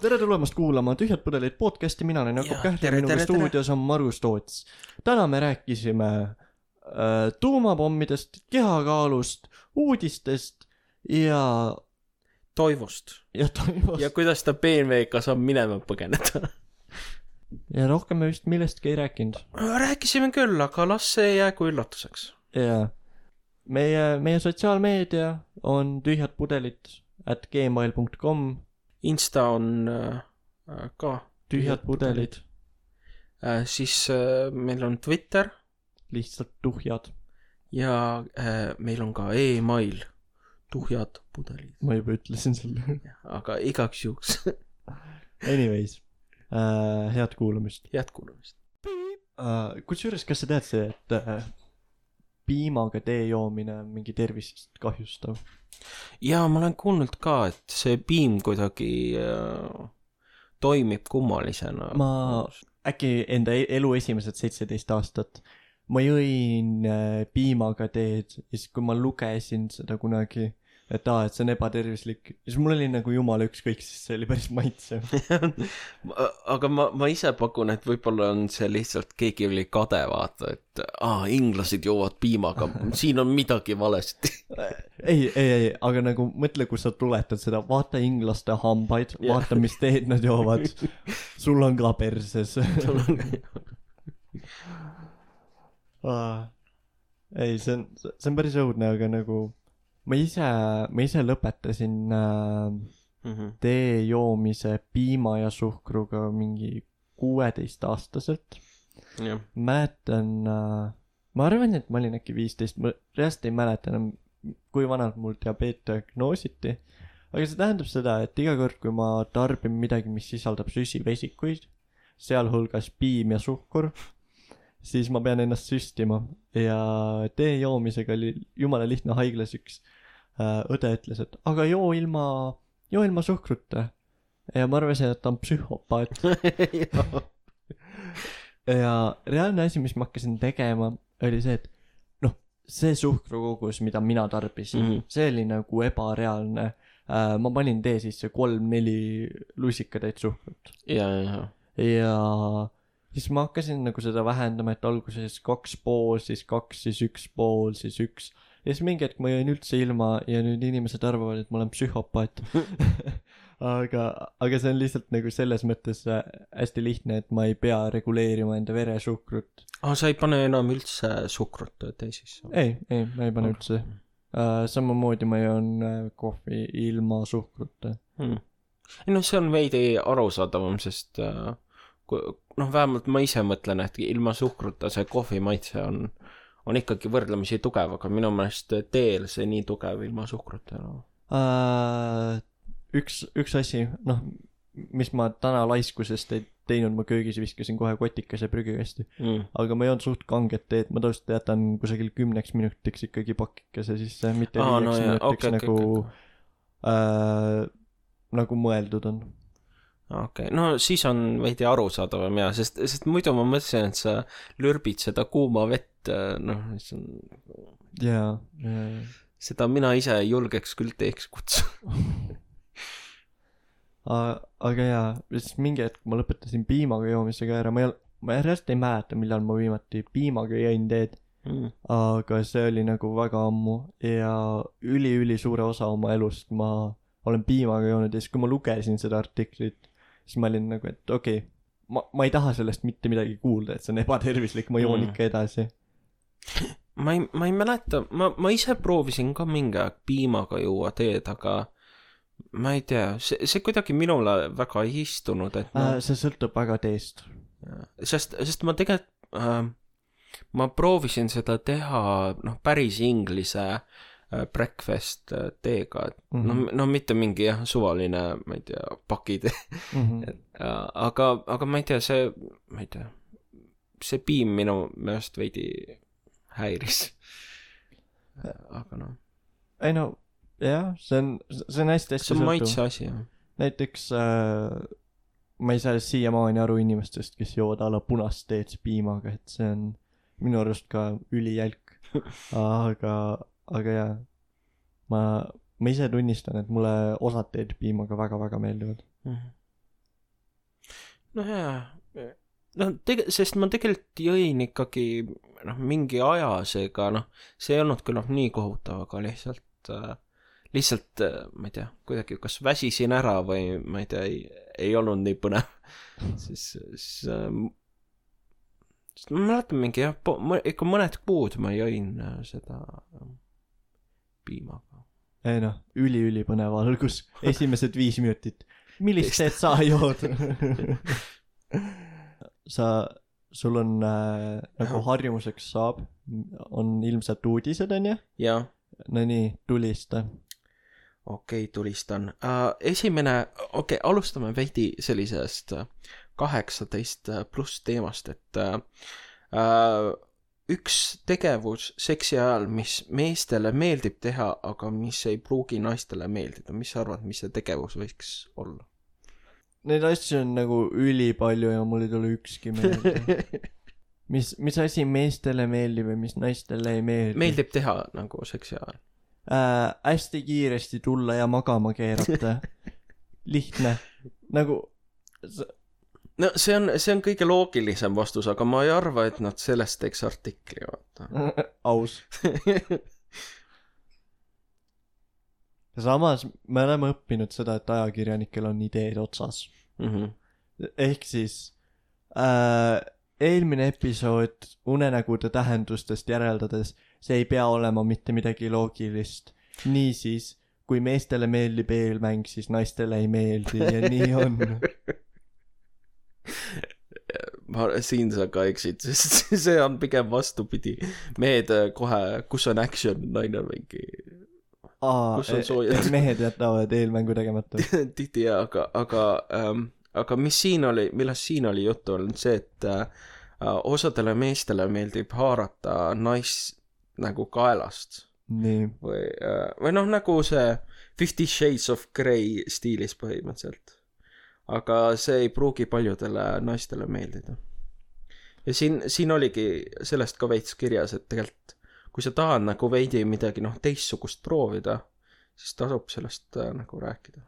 tere tulemast kuulama Tühjad pudelid podcasti, mina olen Jakob Jaa, tere, minuga stuudios on Margus Toots. täna me rääkisime äh, tuumapommidest, kehakaalust, uudistest ja, Toivust ja toimust ja kuidas ta BMW-ga saab minema põgeneda. ja rohkem me vist millestki ei rääkinud. rääkisime küll, aga las see jäägu üllatuseks. ja meie, meie sotsiaalmeedia on tühjad pudelid at gmail.com, Insta on äh, ka tühjad pudelid, äh,. siis äh, meil on Twitter lihtsalt tuhjad. ja äh, meil on ka email, tuhjad pudelid, ma juba ütlesin selle. aga igaks juhuks Anyways äh,, head kuulamist head kuulamist. kusjuures, kas sa tead see, et piimaga tee joomine on mingi tervist kahjustav? ja ma olen kuulnud ka, et see piim kuidagi äh, toimib kummalisena. Ma- äkki enda e- elu esimesed seitseteist aastat ma jõin äh, piimaga teed ja siis, kui ma lugesin seda kunagi, et aa, et see on ebatervislik, siis mul oli nagu jumala ükskõik, sest see oli päris maitsev. aga ma, ma ise pakun, et võib-olla on see lihtsalt keegi oli kade, vaata, et aa, inglased joovad piimaga, siin on midagi valesti. ei, ei, ei, aga nagu mõtle, kui sa tuletad seda, vaata inglaste hambaid, Jah. vaata, mis teed nad joovad. sul on ka perses. ei, see on, see on päris õudne, aga nagu ma ise, ma ise lõpetasin äh, Mhm. tee joomise piima ja suhkruga mingi kuueteistaastaselt. mäletan äh,, ma arvan, et ma olin äkki viisteist, ma reaalselt ei mäleta enam, kui vanalt mul diabeet diagnoositi. aga see tähendab seda, et iga kord, kui ma tarbin midagi, mis sisaldab süsivesikuid, sealhulgas piim ja suhkur, siis ma pean ennast süstima ja tee joomisega oli jumala lihtne haiglas üks õde ütles, et aga joo ilma, joo ilma suhkruta. ja ma arvasin, et ta on psühhopaat ja reaalne asi, mis ma hakkasin tegema, oli see, et noh, see suhkrukogus, mida mina tarbisin mm. -hmm. see oli nagu ebareaalne äh,. ma panin tee sisse kolm-neli lusikatäit suhkrut ja, ja, ja siis ma hakkasin nagu seda vähendama, et alguses kaks pool, siis kaks, siis üks pool, siis üks. Ja siis mingi hetk ma jäin üldse ilma ja nüüd inimesed arvavad, et ma olen psühhopaat. aga, aga see on lihtsalt nagu selles mõttes äh, hästi lihtne, et ma ei pea reguleerima enda veresuhkrut. aa, sa ei pane enam üldse suhkrut tee sisse? ei, ei, ma ei pane üldse uh,. samamoodi ma joon uh, kohvi ilma suhkruta. hmm.. ei noh, see on veidi arusaadavam, sest äh, kui noh, vähemalt ma ise mõtlen, et ilma suhkruta see kohvi maitse on, on ikkagi võrdlemisi tugev, aga minu meelest teel see nii tugev ilma suhkruta no.. uh,. üks, üks asi, noh, mis ma täna laiskusest ei teinud, ma köögis viskasin kohe kotikese prügikasti. Mm. aga ma ei joonud suht kanget teed, ma tavaliselt jätan kusagil kümneks minutiks ikkagi pakikese sisse, mitte Aa, viieks no minutiks okei, nagu okei. äh, nagu mõeldud on. Okei okay., no siis on veidi arusaadavam ja, sest, sest muidu ma mõtlesin, et sa lürbid seda kuuma vett, noh, mis on, jaa, jaa, seda mina ise ei julgeks küll teeks kutsuda. aga jaa, siis mingi hetk ma lõpetasin piimaga joomisega ära, ma ei, ma reaalselt ei mäleta, millal ma viimati piimaga jõin teed, Mm. aga see oli nagu väga ammu ja üli-ülisuure osa oma elust ma olen piimaga joonud ja siis, kui ma lugesin seda artiklit, siis ma olin nagu, et okei okay,, ma, ma ei taha sellest mitte midagi kuulda, et see on ebatervislik, ma joon Mm. ikka edasi. ma ei, ma ei mäleta, ma, ma ise proovisin ka mingi aeg piimaga juua teed, aga ma ei tea, see, see kuidagi minule väga ei istunud, et ma Äh, see sõltub väga teest. sest, sest ma tegelikult äh,, ma proovisin seda teha, noh, päris inglise äh, breakfast äh, teega, et Mhm. no, no mitte mingi jah, suvaline, ma ei tea, pakitee, Mhm. aga, aga ma ei tea, see, ma ei tea, see piim minu meelest veidi häiris. aga noh, ei no jah, see on, see on hästi-hästi see on maitse. asi jah. näiteks äh, ma ei saa siiamaani aru inimestest, kes joovad a la punast teed piimaga, et see on minu arust ka ülijälk. aga, aga jaa, ma, ma ise tunnistan, et mulle osad teed piimaga väga-väga meeldivad. Mhm. noh jaa noh tege- sest ma tegelikult jõin ikkagi noh mingi aja seega noh see ei olnud küll noh nii kohutav aga lihtsalt äh, lihtsalt äh, ma ei tea kuidagi kas väsisin ära või ma ei tea ei, ei olnud nii põnev siis siis äh, sest ma mäletan mingi jah ikka mõned kuud ma jõin äh, seda piimaga ei noh, üli-ülipõnev algus, esimesed viis minutit. millist teed sa jood? sa, sul on äh, nagu harjumuseks saab, on ilmselt uudised onju, jah no nii, tulista. okei okay,, tulistan uh,. esimene, okei okay,, alustame veidi sellisest äh, kaheksateist pluss teemast, et uh, üks tegevus seksi ajal, mis meestele meeldib teha, aga mis ei pruugi naistele meeldida, mis sa arvad, mis see tegevus võiks olla? Neid asju on nagu ülipalju ja mul ei tule ükski meelde. mis, mis asi meestele meeldib ja mis naistele ei meeldi meeldib teha nagu seksi ajal. äh,? hästi kiiresti tulla ja magama keerata. lihtne, nagu no see on, see on kõige loogilisem vastus, aga ma ei arva, et nad sellest teeks artikli, vaata. aus. samas me oleme õppinud seda, et ajakirjanikel on ideed otsas. Mhm. ehk siis äh, eelmine episood unenägude tähendustest järeldades, see ei pea olema mitte midagi loogilist. niisiis, kui meestele meeldib eelmäng, siis naistele ei meeldi ja nii on. siin sa ka eksid, sest see on pigem vastupidi. mehed äh, kohe, kus on action, naine on mingi Kus on soojad?, mehed jätavad eelmängu tegemata. tihti jaa, aga, aga ähm,, aga mis siin oli, millest siin oli juttu, on see, et äh, osadele meestele meeldib haarata naist nagu kaelast või äh,, või noh, nagu see Fifty Shades of Grey stiilis põhimõtteliselt. Aga see ei pruugi paljudele naistele meeldida. ja siin, siin oligi sellest ka veits kirjas, et tegelikult kui sa tahad nagu veidi midagi noh, teistsugust proovida, siis tasub sellest äh, nagu rääkida.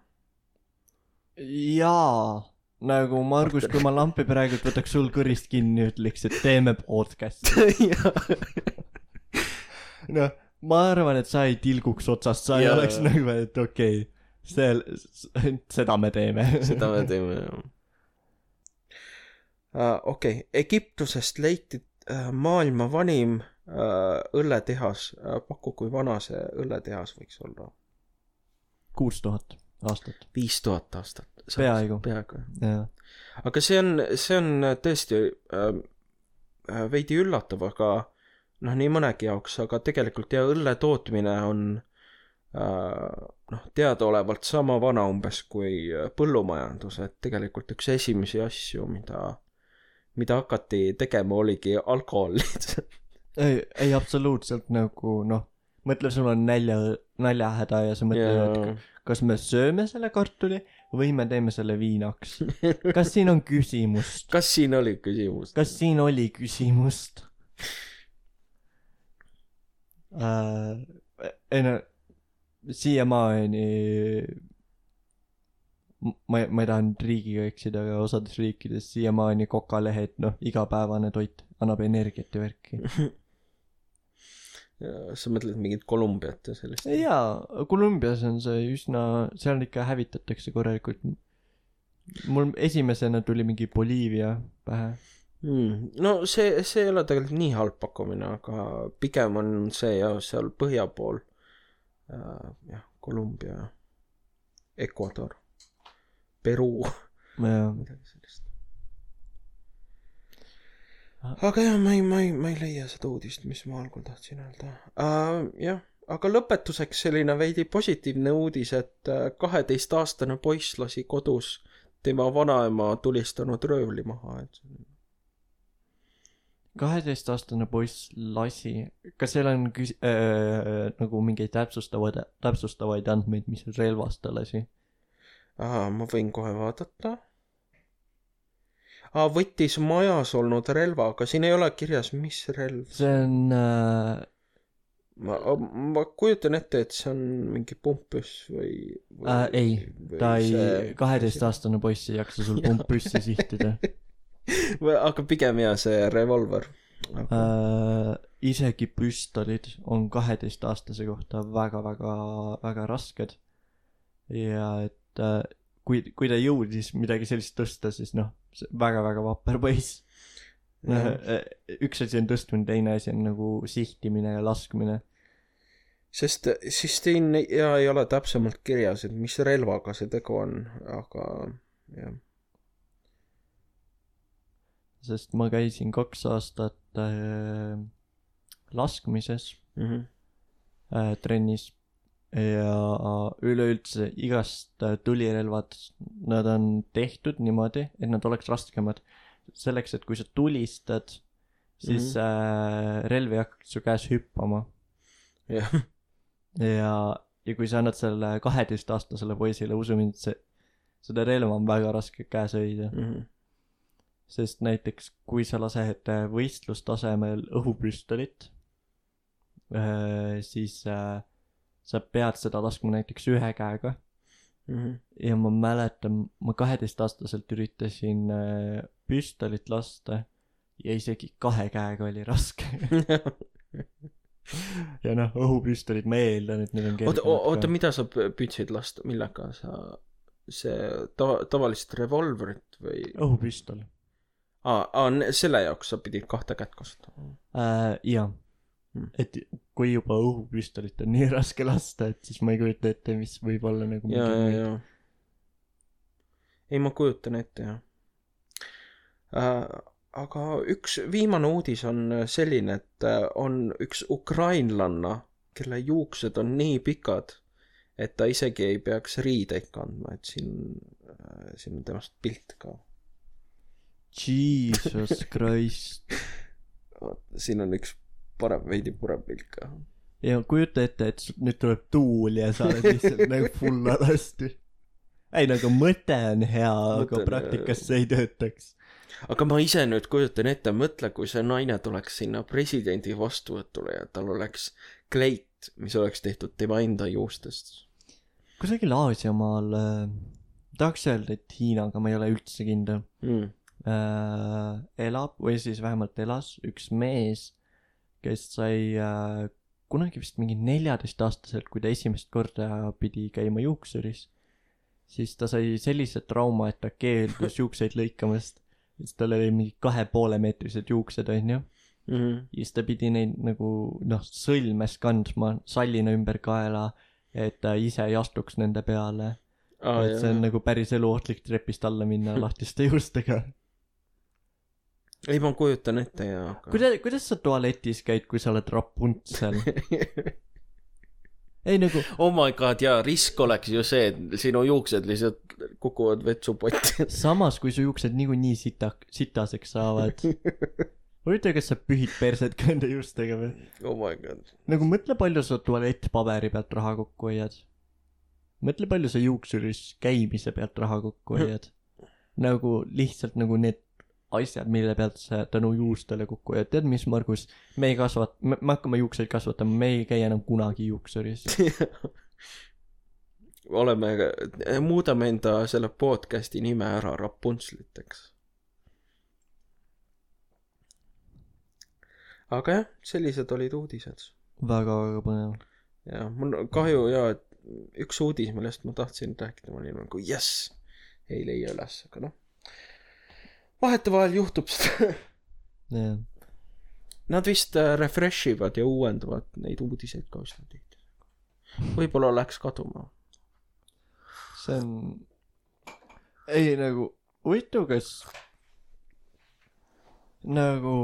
jaa, nagu Margus, kui ma lampi praegu võtaks sul kõrist kinni, ütleks, et teeme podcast'i. noh, ma arvan, et sa ei tilguks otsast, sa ei Jaa, oleks nagu, et okei okay,, see, seda me teeme. seda me teeme jah uh,. okei Egiptusest leiti uh, maailma vanim uh, õlletehas uh,, paku, kui vana see õlletehas võiks olla? kuus tuhat aastat, viis tuhat aastat. Peaaegu. peaaegu jah. aga see on, see on tõesti äh, äh, veidi üllatav, aga noh, nii mõnegi jaoks, aga tegelikult ja õlle tootmine on äh, noh, teadaolevalt sama vana umbes kui äh, põllumajandus, et tegelikult üks esimesi asju, mida, mida hakati tegema, oligi alkohol lihtsalt. ei, ei absoluutselt nagu noh, mõtle, sul on nälja, näljahäda ja sa mõtled, et kas me sööme selle kartuli või me teeme selle viinaks. kas siin on küsimust? kas siin oli küsimus? kas siin oli küsimust äh,? ei no, siiamaani ma, ma ei taha nüüd riigiga eksida, aga osades riikides siiamaani kokalehed, noh, igapäevane toit annab energiat ja värki. sa mõtled mingit Kolumbiat ja sellist? jaa, Kolumbias on see üsna, seal ikka hävitatakse korralikult. mul esimesena tuli mingi Boliivia pähe. mm.. no see, see ei ole tegelikult nii halb pakkumine, aga pigem on see jah, seal põhja pool. jah, Kolumbia, Ecuador, Peruu, jah, midagi sellist. aga jah, ma ei, ma ei, ma ei leia seda uudist, mis ma algul tahtsin öelda uh,. jah, aga lõpetuseks selline veidi positiivne uudis, et äh, kaheteistaastane poiss lasi kodus tema vanaema tulistanud röövli maha, et kaheteistaastane poiss lasi, kas seal on küs- äh,, nagu mingeid täpsustavaid, täpsustavaid andmeid, mis relvast ta lasi? aa, ma võin kohe vaadata. aa, võttis majas olnud relva, aga siin ei ole kirjas, mis relv. see on äh, ma, ma kujutan ette, et see on mingi pumppüss või, või äh,. ei, ta ei see-, kaheteistaastane poiss ei jaksa sul pumppüssi sihtida aga pigem jaa, see revolver. äh,. isegi püstolid on kaheteistaastase kohta väga-väga, väga rasked. ja et äh, kui, kui ta jõudis midagi sellist tõsta, siis noh, väga-väga vapper poiss. noh, üks asi on tõstmine, teine asi on nagu sihtimine ja laskmine. sest siis siin ja ei ole täpsemalt kirjas, et mis relvaga see tegu on, aga jah. Sest ma käisin kaks aastat äh, laskmises Mhm. äh, trennis ja üleüldse igast äh, tulirelvad, nad on tehtud niimoodi, et nad oleks raskemad. selleks, et kui sa tulistad, siis mm -hmm. äh, relv ei hakkaks su käes hüppama jah, ja, ja kui sa annad selle kaheteistaastasele poisile, usu mind, see, seda relva on väga raske käes hoida. Mhm. Sest näiteks kui sa lased äh, võistlustasemel õhupüstolit, siis äh, sa pead seda laskma näiteks ühe käega Mhm. ja ma mäletan, ma kaheteistaastaselt üritasin äh, püstolit lasta ja isegi kahe käega oli raske. ja noh, õhupüstolid, ma eeldan, et need on oota, kergemad oota, ka. mida sa püüdsid lasta, millega sa, see tava, tavalist revolvrit või? õhupüstol aa, aa, selle jaoks sa pidid kahte kätt kasutama. äh,. jaa Hmm., et kui juba õhupüstolit on nii raske lasta, et siis ma ei kujuta ette, mis võib olla nagu ja, ja, ja. ei, ma kujutan ette, jah äh,. aga üks viimane uudis on selline, et äh, on üks ukrainlanna, kelle juuksed on nii pikad, et ta isegi ei peaks riideid kandma, et siin äh,, siin on temast pilt ka. Jesus Christ. siin on üks parem, veidi parem pilt ka. ja kujuta ette, et nüüd tuleb tuul ja sa oled lihtsalt nagu full alasti. ei, nagu mõte on hea, aga praktikas see ei töötaks. aga ma ise nüüd kujutan ette, mõtle, kui see naine tuleks sinna presidendi vastuvõtule ja tal oleks kleit, mis oleks tehtud tema enda juustest. kusagil Aasiamaal äh,, tahaks öelda, et Hiinaga, ma ei ole üldse kindel Mm. äh,, elab või siis vähemalt elas üks mees, kes sai äh, kunagi vist mingi neljateistaastaselt, kui ta esimest korda pidi käima juuksuris, siis ta sai sellise trauma, et ta keeldus juukseid lõikamast. siis tal oli mingi kahe poole meetrised juuksed, onju. Mm. ja siis ta pidi neid nagu noh, sõlmes kandma sallina ümber kaela, et ta ise ei astuks nende peale aa et see on jah, nagu päris eluohtlik trepist alla minna lahtiste juustega. Ei ma kujutan ette jaa, aga kuidas, kuidas sa tualetis käid, kui sa oled Rapuntsel? ei nagu, oh my god jaa, risk oleks ju see, et sinu juuksed lihtsalt kukuvad vetsupotti. samas kui su juuksed niikuinii sita, sitaseks saavad. huvitav, kas sa pühid perset ka enda juustega või? oh my god. nagu mõtle, palju sa tualettpaberi pealt raha kokku hoiad. mõtle, palju sa juuksuris käimise pealt raha kokku hoiad. nagu lihtsalt nagu need asjad, mille pealt sa tänu juustele kokku hoiad. tead mis, Margus, me ei kasvat-, me me hakkame juukseid kasvatama, me ei käi enam kunagi juuksuris. oleme, muudame enda selle podcast'i nime ära Rapuntsliteks. aga jah, sellised olid uudised. väga-väga põnev. ja mul on kahju ja, et üks uudis, millest ma tahtsin rääkida, ma olin nagu jess, ei leia üles, aga noh. Vahetevahel juhtub seda. jah, Nad vist äh, refresh ivad ja uuendavad neid uudiseid ka üsna tihti. võib-olla läks kaduma. see on, ei nagu, huvitav, kas nagu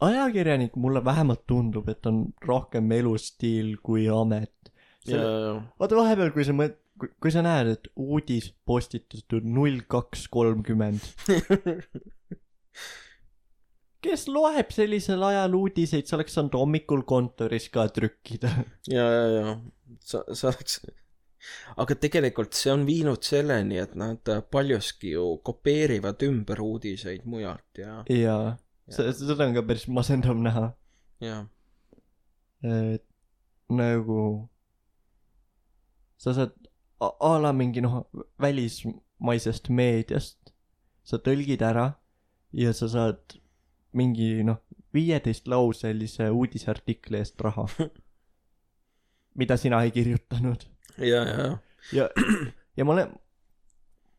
ajakirjanik mulle vähemalt tundub, et on rohkem elustiil kui amet. vaata vahepeal, kui sa mõt-, kui, sa näed, et uudis postitatud null kaks kolmkümmend. kes loeb sellisel ajal uudiseid, sa oleks saanud hommikul kontoris ka trükkida. ja, ja, ja sa, sa oleks, aga tegelikult see on viinud selleni, et nad paljuski ju kopeerivad ümber uudiseid mujalt ja, jaa, seda on ka päris masendav näha. ja et nagu sa saad a, la mingi noh välismaisest meediast sa tõlgid ära ja sa saad mingi noh viieteistlauselise uudisartikli eest raha mida sina ei kirjutanud ja, ja, ja ja ma olen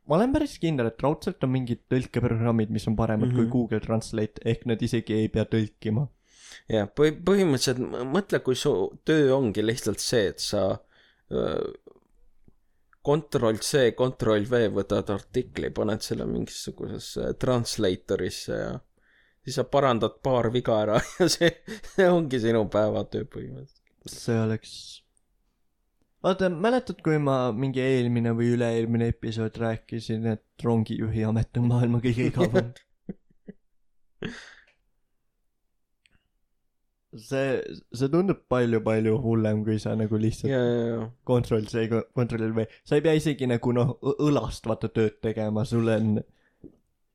ma olen päris kindel et raudselt on mingid tõlkeprogrammid mis on paremad mm -hmm. Mhm. kui Google Translate ehk nad isegi ei pea tõlkima ja põhi-, põhimõtteliselt mõtle, kui su töö ongi lihtsalt see, et sa öö, Ctrl C, Ctrl V võtad artikli, paned selle mingisugusesse translatorisse ja siis sa parandad paar viga ära ja see, see ongi sinu päevatöö põhimõtteliselt. see oleks vaata mäletad kui ma mingi eelmine või üle-eelmine episood rääkisin et rongijuhi amet on maailma kõige igavam see see tundub palju-palju hullem kui sa nagu lihtsalt ja, ja, ja, kontroll C kontroll V sa ei pea isegi nagu noh õlast vaata tööd tegema sul on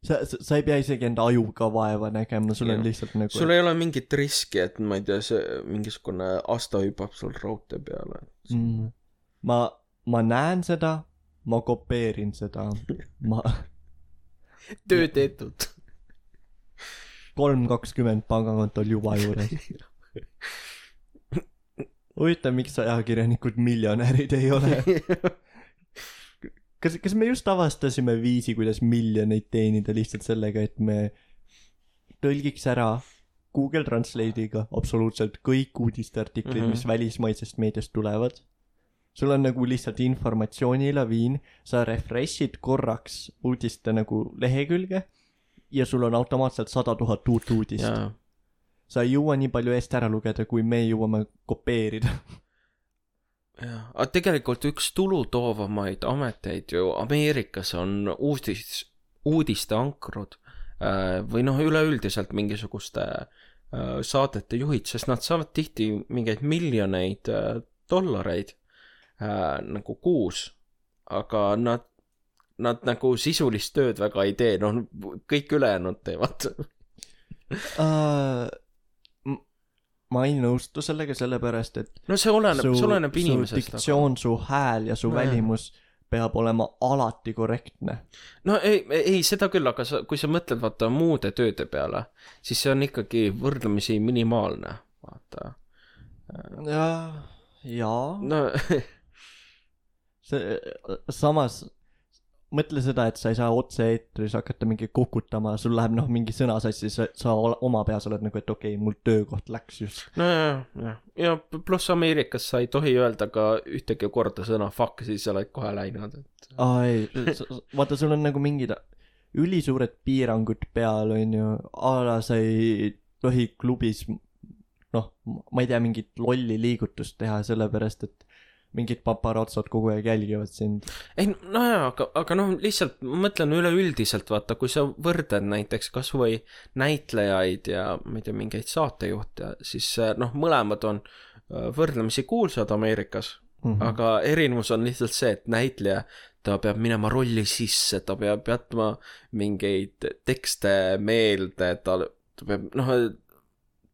sa sa sa ei pea isegi enda ajuga vaeva nägema sul on Jah. lihtsalt nagu sul ei ole mingit riski, et ma ei tea, see mingisugune asta hüppab sul raudtee peale. mm, ma ma näen seda ma kopeerin seda ma töö tehtud. Kolm kakskümmend pangakontol juba juures huvitav miks ajakirjanikud miljonärid ei ole kas kas me just avastasime viisi kuidas miljoneid teenida lihtsalt sellega et me tõlgiks ära Google Translate'iga absoluutselt kõik uudisteartiklid mm. -hmm. mis välismaisest meediast tulevad sul on nagu lihtsalt informatsioonilaviin sa refresh'id korraks uudiste nagu lehekülge ja sul on automaatselt sada tuhat uut uudist. Sa ei jõua nii palju eest ära lugeda kui me jõuame kopeerida. Jah, aga tegelikult üks tulutoovamaid ameteid ju Ameerikas on uudis, uudisteankrud äh, või noh, üleüldiselt mingisuguste äh, saadete juhid, sest nad saavad tihti mingeid miljoneid äh, dollareid nagu kuus, aga nad, nad nagu sisulist tööd väga ei tee, noh, kõik ülejäänud teevad. uh,. ma ei nõustu sellega sellepärast et no see oleneb, see oleneb su inimesest. diktsioon su hääl ja su Nojah. välimus peab olema alati korrektne no ei, ei seda küll, aga sa, kui sa mõtled vaata muude tööde peale, siis see on ikkagi võrdlemisi minimaalne, vaata. ja jaa no see samas mõtle seda et sa ei saa otse-eetris hakata mingi kukutama sul läheb noh mingi sõna sassi sa, sa oma peas oled nagu et okei okay, mul töökoht läks just. Nojah, jah, ja pluss Ameerikas sa ei tohi öelda ka ühtegi korda sõna fuck, siis sa oled kohe läinud, et aa ei. Vaata sul on nagu mingid ülisuured piirangud peal onju a la sa ei tohi klubis noh ma ei tea mingit lolli liigutust teha sellepärast et mingid paparatsod kogu aeg jälgivad sind ei nojah, aga, aga noh, lihtsalt mõtlen üleüldiselt, vaata, kui sa võrdled näiteks kasvõi näitlejaid ja ma ei tea, mingeid saatejuhte, siis äh, noh, mõlemad on äh, võrdlemisi kuulsad Ameerikas mm. -hmm. aga erinevus on lihtsalt see, et näitleja, ta peab minema rolli sisse, ta peab jätma mingeid tekste meelde, ta, ta peab, noh,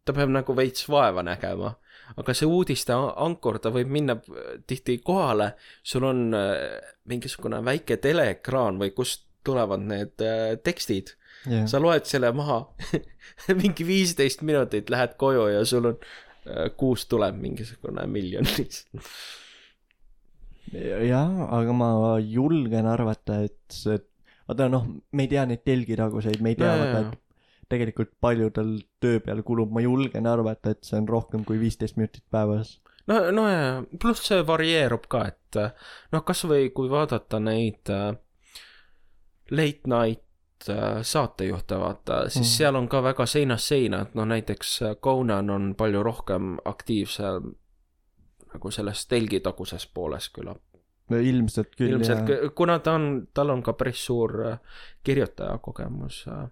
ta peab nagu veits vaeva nägema. Aga see uudiste ankur, ta võib minna äh, tihti kohale, sul on äh, mingisugune väike teleekraan või kust tulevad need äh, tekstid, yeah. sa loed selle maha mingi viisteist minutit, lähed koju ja sul on kuus tuleb mingisugune miljon lihtsalt. jah, aga ma julgen arvata, et see, vaata noh, me ei tea neid telgitaguseid, me ei tea Jaa, vaata, et tegelikult palju tal töö peale kulub, ma julgen arvata, et see on rohkem kui viisteist minutit päevas. no, no ja pluss see varieerub ka, et noh, kasvõi kui vaadata neid äh, late night äh, saatejuhte, vaata, siis Mm. seal on ka väga seinast seina, et noh, näiteks äh, Conan on palju rohkem aktiivsem nagu selles telgitaguses pooles küllap. ilmselt küll ilmselt jah, kuna ta on, tal on ka päris suur äh, kirjutaja kogemus äh, äh,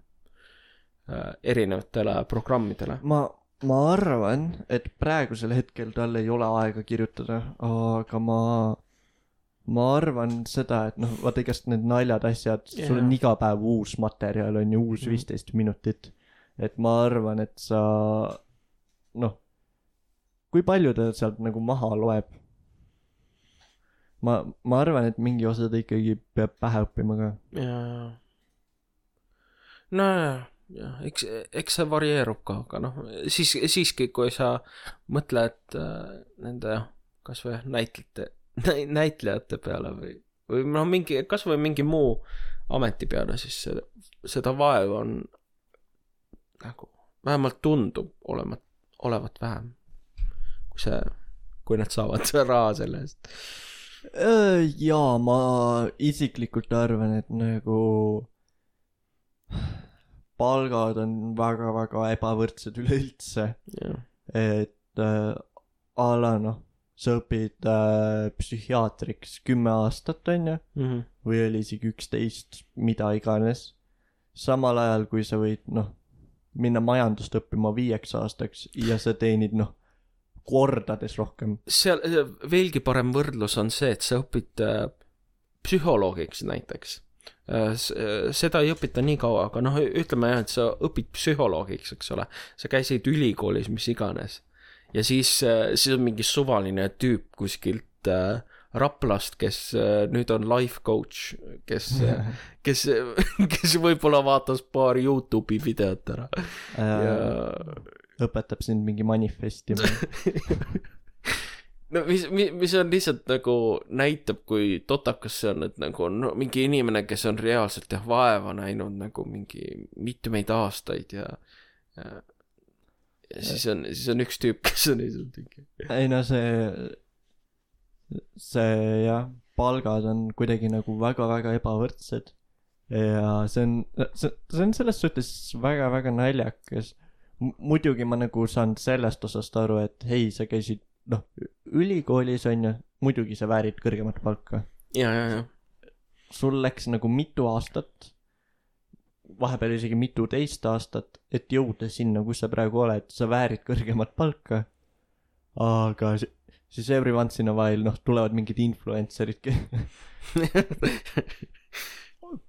erinevatele programmidele. ma, ma arvan, et praegusel hetkel tal ei ole aega kirjutada, aga ma, ma arvan seda, et noh, vaata igast need naljad, asjad yeah., sul on Jaa. iga päev uus materjal on ju, uus Mhm. viisteist minutit. et ma arvan, et sa noh, kui palju ta sealt nagu maha loeb ma ma arvan et mingi osa ta ikkagi peab pähe õppima ka jaa nojah jah eks eks see varieerub ka aga noh siis siiski kui sa mõtled äh, nende kasvõi näitlejate näitlejate peale või või noh mingi kasvõi mingi muu ameti peale siis see, seda vaeva on nagu vähemalt tundub olevat olevat vähem. Kui see kui nad saavad raha selle eest. Äh, jaa ma isiklikult arvan et nagu palgad on väga väga ebavõrdsed üleüldse. Jah. Et äh, a la noh sa õpid äh, psühhiaatriks kümme aastat onju mm -hmm. või oli isegi üksteist mida iganes. Samal ajal kui sa võid noh minna majandust õppima viieks aastaks ja sa teenid noh kordades rohkem. Seal veelgi parem võrdlus on see et sa õpid äh, psühholoogiks näiteks seda ei õpita nii kaua aga noh ütleme jah et sa õpid psühholoogiks eks ole. Sa käisid ülikoolis mis iganes. Ja siis äh, siis on mingi suvaline tüüp kuskilt äh, Raplast kes äh, nüüd on life coach kes äh, kes kes võib-olla vaatas paar Youtube'i videot ära. Ja äh, õpetab sind mingi manifestima no mis, mis, mis on lihtsalt nagu näitab, kui totakas see on, et nagu no mingi inimene, kes on reaalselt jah vaeva näinud nagu mingi mitmeid aastaid ja, ja, ja siis on, siis on üks tüüp, kes on lihtsalt mingi. ei no see see jah palgad on kuidagi nagu väga-väga ebavõrdsed ja see on see see on selles suhtes väga-väga naljakas muidugi ma nagu saan sellest osast aru et hei sa käisid noh ülikoolis onju muidugi sa väärid kõrgemat palka. Ja, ja, ja, sul läks nagu mitu aastat vahepeal isegi mituteist aastat et jõuda sinna kus sa praegu oled. Sa väärid kõrgemat palka. Aga si- siis every once in a while noh tulevad mingid influencer'id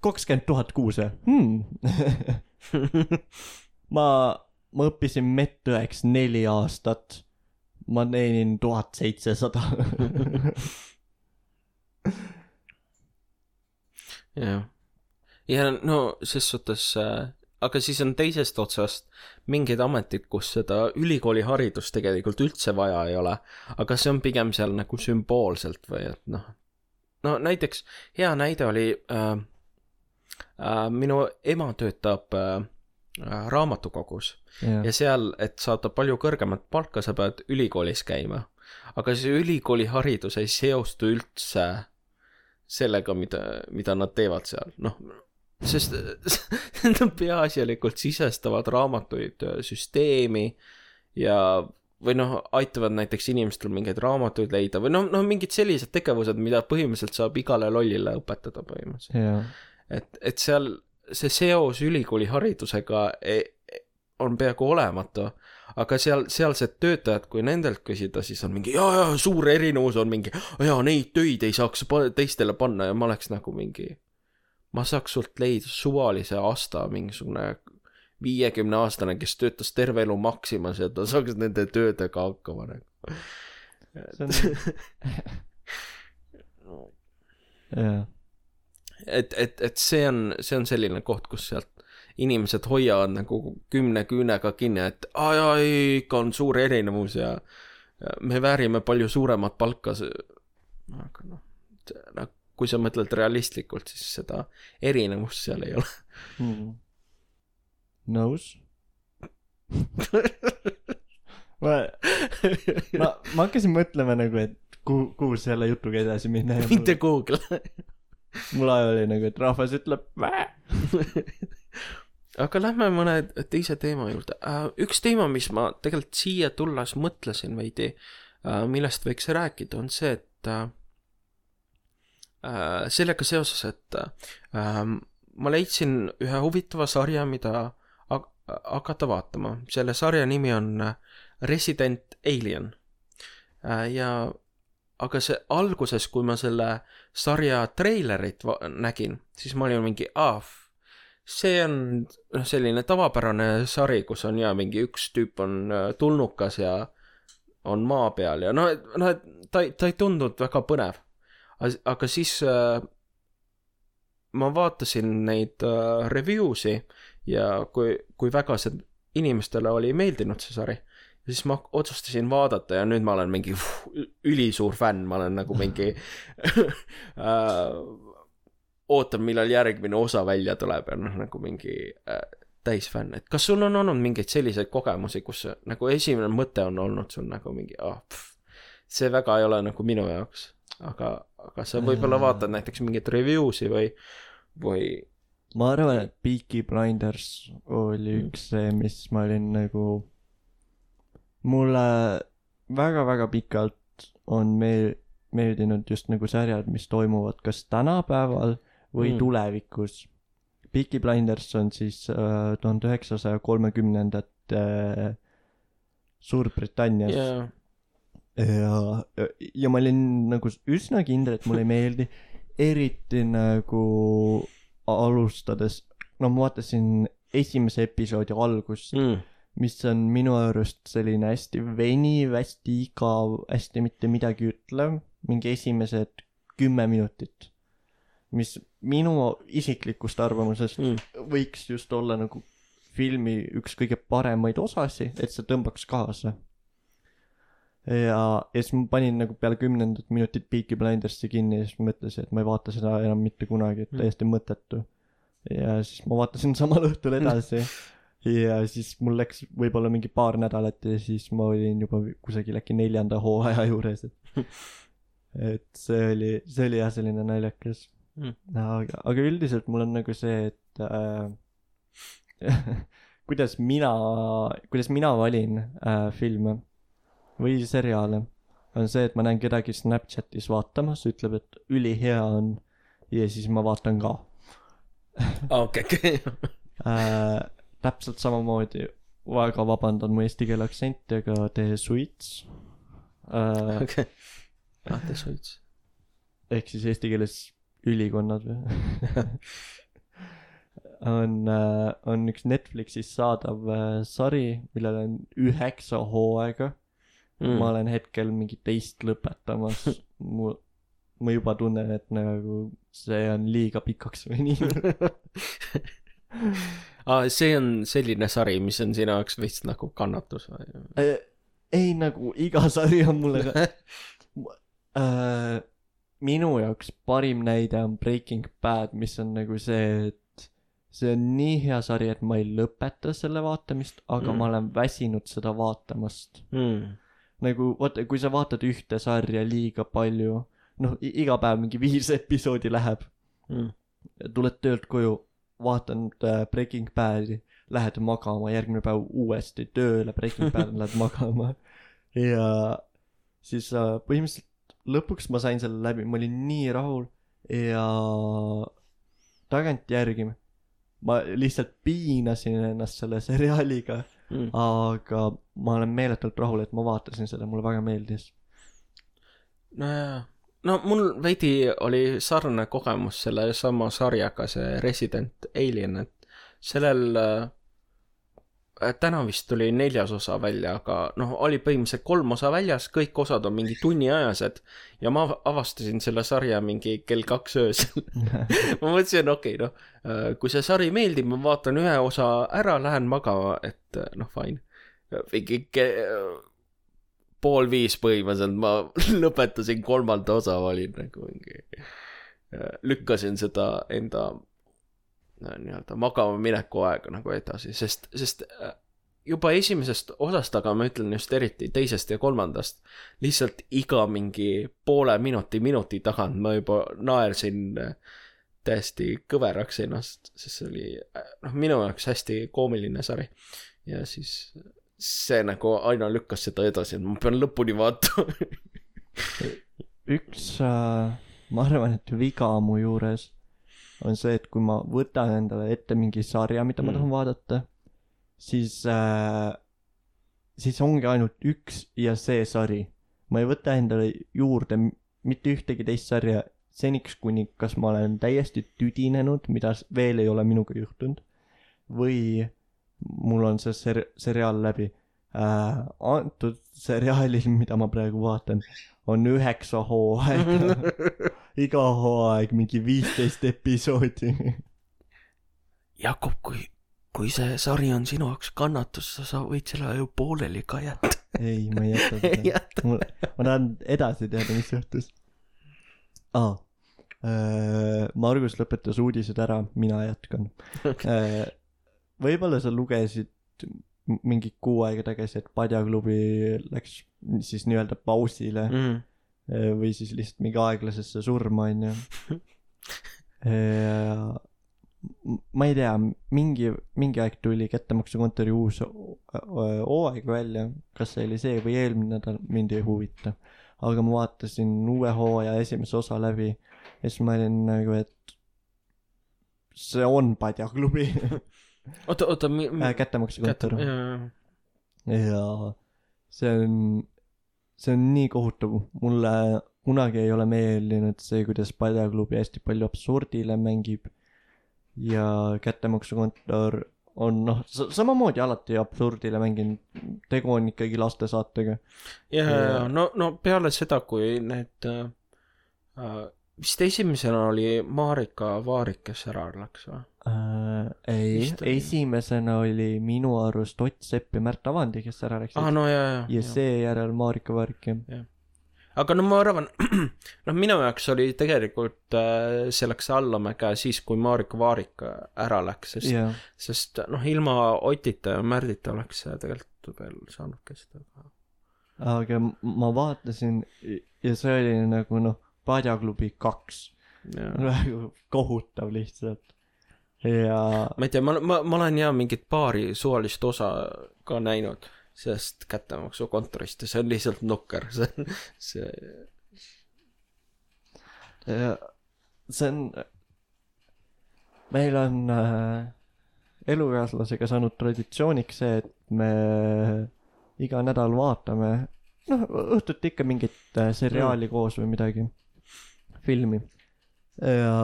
kakskümmend tuhat kuus või hmm. ma ma õppisin medõeks neli aastat ma teenin tuhat seitsesada jah. ja no ses suhtes äh,, aga siis on teisest otsast mingid ametid, kus seda ülikooliharidust tegelikult üldse vaja ei ole, aga see on pigem seal nagu sümboolselt või et noh, no näiteks hea näide oli äh, äh, minu ema töötab äh, raamatukogus jah ja seal, et saada palju kõrgemat palka, sa pead ülikoolis käima. aga see ülikooliharidus ei seostu üldse sellega, mida, mida nad teevad seal, noh, sest nad peaasjalikult sisestavad raamatuid äh, süsteemi ja või noh, aitavad näiteks inimestel mingeid raamatuid leida või noh, noh mingid sellised tegevused, mida põhimõtteliselt saab igale lollile õpetada põhimõtteliselt. jah et, et seal see seos ülikooliharidusega ei, on peaaegu olematu, aga seal, sealsed töötajad, kui nendelt küsida, siis on mingi jaa, jaa, suur erinevus on mingi, jaa, neid töid ei saaks teistele panna. Ja ma oleks nagu mingi, ma saaks sult leida suvalise asta mingisugune viiekümne aastane, kes töötas terve elu Maximas ja ta saaks nende töödega hakkama nagu. jah et, et, et see on, see on selline koht, kus sealt inimesed hoiavad nagu kümne küünega kinni, et aa jaa, ei, ikka on suur erinevus ja, ja me väärime palju suuremat palka. aga noh, noh, kui sa mõtled realistlikult, siis seda erinevust seal ei ole. hmm.. nõus. ma, ma, ma hakkasin mõtlema nagu, et kuhu, kuhu selle jutuga edasi minna mitte Google. Mul ajal oli nagu, et rahvas ütleb Vää! aga lähme mõne teise teema juurde uh,. üks teema, mis ma tegelikult siia tulles mõtlesin veidi uh,, millest võiks rääkida, on see, et uh, sellega seoses, et ma leidsin ühe huvitava sarja, mida hak- hakata vaatama. selle sarja nimi on Resident Alien ja aga see alguses, kui ma selle sarja treilerit nägin, siis ma olin mingi, aa, see on noh, selline tavapärane sari, kus on ja mingi üks tüüp on äh, tulnukas ja on maa peal ja noh, et ta ta ei tundunud väga põnev. aga siis äh, ma vaatasin neid äh, review si ja kui, kui väga see inimestele oli meeldinud see sari, siis ma otsustasin vaadata ja nüüd ma olen mingi uh, ülisuur fänn, ma olen nagu mingi äh, ootan, millal järgmine osa välja tuleb ja noh, nagu mingi äh, täisfänn, et kas sul on olnud mingeid selliseid kogemusi, kus nagu esimene mõte on olnud sul nagu mingi ah,, see väga ei ole nagu minu jaoks, aga, aga sa võib-olla vaatad näiteks mingeid review si või, või ma arvan, et Peaky Blinders oli Mm. üks see, mis ma olin nagu, mulle väga-väga pikalt on meel-, meeldinud just nagu sarjad, mis toimuvad kas tänapäeval või Mm. tulevikus. Peaky Blinders on siis äh, tuhande üheksasaja kolmekümnendate äh, Suurbritannias ja ja, ja ma olin nagu üsna kindel, et mulle ei meeldi, eriti nagu alustades, no ma vaatasin esimese episoodi algust, mm, mis on minu arust selline hästi veniv, hästi igav, hästi mitte midagi ütlev, mingi esimesed kümme minutit. mis minu isiklikust arvamusest mm, võiks just olla nagu filmi üks kõige paremaid osasi, et see tõmbaks kaasa. ja, ja siis ma panin nagu peale kümnendat minutit Peaky Blindersi kinni ja siis mõtlesin, et ma ei vaata seda enam mitte kunagi, et Mm. täiesti mõttetu. ja siis ma vaatasin samal õhtul edasi ja siis mul läks võib-olla mingi paar nädalat ja siis ma olin juba kusagil äkki neljanda hooaja juures, et et see oli, see oli jah selline naljakas Mm. aga, aga üldiselt mul on nagu see, et äh, kuidas mina, kuidas mina valin äh, filme või seriaale, on see, et ma näen kedagi Snapchatis vaatamas, ütleb, et ülihea on ja siis ma vaatan ka okei, okei, äh,. Täpselt samamoodi, väga vabandan mu eesti keele aktsenti, aga The Suits äh, okei. ah, The Suits. ehk siis eesti keeles ülikonnad või on äh,, on üks Netflixis saadav äh, sari, millel on üheksa hooaega mm.. ma olen hetkel mingi teist lõpetamas. mu, ma juba tunnen, et nagu see on liiga pikaks veninud. ah, see on selline sari, mis on sinu jaoks veits nagu kannatus või? ei nagu iga sari on mulle ka äh,. minu jaoks parim näide on Breaking Bad, mis on nagu see, et see on nii hea sari, et ma ei lõpeta selle vaatamist, aga mm. ma olen väsinud seda vaatamast. Mm. nagu vaata, kui sa vaatad ühte sarja liiga palju, noh, iga päev mingi viis episoodi läheb, Mm. tuled töölt koju, vaatad äh, Breaking Bad'i, lähed magama, järgmine päev uuesti tööle, Breaking Bad, lähed magama. ja siis äh, põhimõtteliselt lõpuks ma sain selle läbi, ma olin nii rahul ja tagantjärgi ma lihtsalt piinasin ennast selle seriaaliga, Mm. aga ma olen meeletult rahul, et ma vaatasin seda, mulle väga meeldis. nojah, no mul veidi oli sarnane kogemus selle sama sarjaga, see Resident Alien, et sellel äh, täna vist tuli neljas osa välja, aga noh, oli põhimõtteliselt kolm osa väljas, kõik osad on mingi tunniajased ja ma av- avastasin selle sarja mingi kell kaks öösel ma mõtlesin, okei okay,, noh, kui see sari meeldib, ma vaatan ühe osa ära, lähen magama, et äh, noh, fine. mingi ke- pool viis põhimõtteliselt ma lõpetasin kolmanda osa, ma olin nagu mingi, lükkasin seda enda äh, nii-öelda magama mineku aega nagu edasi, sest, sest äh, juba esimesest osast, aga ma ütlen just eriti teisest ja kolmandast, lihtsalt iga mingi poole minuti, minuti tagant ma juba naersin äh, täiesti kõveraks ennast, sest see oli äh, noh, minu jaoks hästi koomiline sari. ja siis see nagu aina lükkas seda edasi, et ma pean lõpuni vaatama. üks äh,, ma arvan, et viga mu juures on see, et kui ma võtan endale ette mingi sarja, mida ma Mm. tahan vaadata, siis äh,, siis ongi ainult üks ja see sari. ma ei võta endale juurde mitte ühtegi teist sarja seniks, kuni kas ma olen täiesti tüdinenud, mida veel ei ole minuga juhtunud, või mul on see ser-, seriaal läbi. äh,. antud seriaalil, mida ma praegu vaatan, on üheksa hooaega. iga hooaeg mingi viisteist episoodi. Jakob, kui, kui see sari on sinu jaoks kannatus, sa võid selle ju pooleli ka jätta. ei, ma ei jäta seda. jäta. mul, ma tahan edasi teada, mis juhtus ah,. Margus lõpetas uudised ära, mina jätkan okay. võib-olla sa lugesid mingi kuu aega tagasi, et Padjaklubi läks siis nii-öelda pausile mm. Mm. või siis lihtsalt mingi aeglasesse surma, onju. ma ei tea, mingi, mingi aeg tuli kättemaksukontori uus hooaeg välja, kas see oli see või eelmine nädal, mind ei huvita. aga ma vaatasin uue hooaja esimese osa läbi ja siis ma olin nagu, et see on Padjaklubi oota, oota, mi-, äh,, kättemaksukontor jaa, ja see on, see on nii kohutav, mulle kunagi ei ole meeldinud see, kuidas Padjaklubi hästi palju absurdile mängib. Ja kättemaksukontor on noh, samamoodi alati absurdile mänginud, tegu on ikkagi lastesaatega. ja, ja, Ja- ja no, no peale seda, kui need äh, äh, vist esimesena oli Marika Vaarik, kes ära läks või? Äh, ei esimesena oli minu arust Ott Sepp ja Märt Avandi, kes ära läksid aa, no jaa, ja jaa. seejärel Marika Vaarik jah. aga no ma arvan, noh, minu jaoks oli tegelikult äh, see läks allamäge siis, kui Marika Vaarik ära läks, sest, jah, sest noh, ilma Otita ja Märdita oleks see tegelikult veel saanud kesta. aga ma vaatasin ja see oli nagu noh, Padjaklubi kaks nagu kohutav lihtsalt. Ja ma ei tea, ma, ma, ma olen ja mingit paari suvalist osa ka näinud sellest kättemaksukontorist ja see on lihtsalt nukker, see on, see, ja see on, meil on äh, elukaaslasega saanud traditsiooniks see, et me iga nädal vaatame, noh, õhtuti ikka mingit äh, seriaali mm. koos või midagi, filmi. ja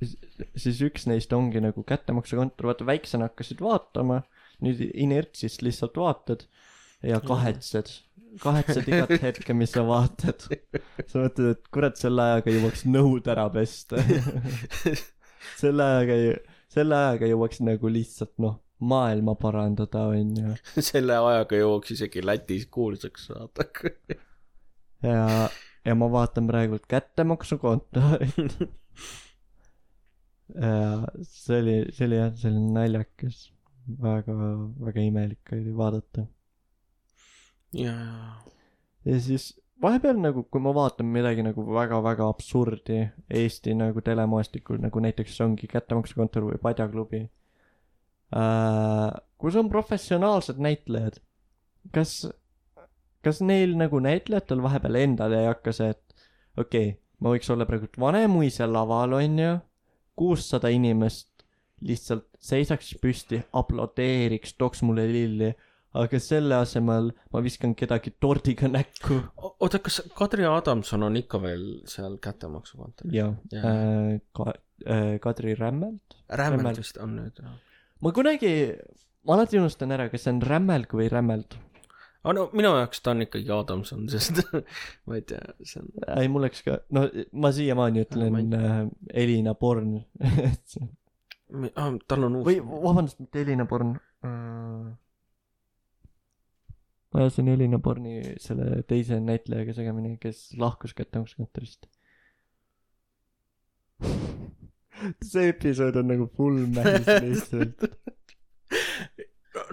siis üks neist ongi nagu kättemaksukontor, vaata väiksena hakkasid vaatama, nüüd inertsist lihtsalt vaatad ja kahetsed, kahetsed igat hetke, mis sa vaatad. sa mõtled, et kurat, selle ajaga jõuaks nõud ära pesta. selle ajaga, selle ajaga jõuaks nagu lihtsalt noh, maailma parandada, onju. selle ajaga jõuaks isegi Lätis kuulsaks saada. ja, ja ma vaatan praegult kättemaksukontorit. Ja see oli, see oli jah, see oli naljakas. väga, väga imelik oli vaadata. jaa, ja siis vahepeal nagu, kui ma vaatan midagi nagu väga-väga absurdi Eesti nagu telemaastikul, nagu näiteks ongi Kättemaksukontor või Padjaklubi äh,, kus on professionaalsed näitlejad, kas, kas neil nagu näitlejatel vahepeal endal ei hakka see, et okei okay,, ma võiks olla praegu Vanemuise laval, onju, kuussada inimest lihtsalt seisaks püsti, aplodeeriks, tooks mulle lilli, aga selle asemel ma viskan kedagi tordiga näkku. oota, kas Kadri Adamson on ikka veel seal kättemaksukontoris? jah Jaa. äh,, ka- äh,, Kadri Rämmelt. Rämmelt Rämmelt. vist on nüüd, jah. ma kunagi, ma alati unustan ära, kas see on Rämmelg või Rämmeld. Aga no minu jaoks ta on ikkagi Adamson, sest ma ei tea, see on, ei, mul läks ka, no ma siiamaani ütlen äh, Elina Born ah, tal on uus või vabandust, mitte Elina Born äh,. ma ajasin Elina Borni selle teise näitlejaga segamini, kes lahkus kättemaksukontorist. see episood on nagu full mäss lihtsalt.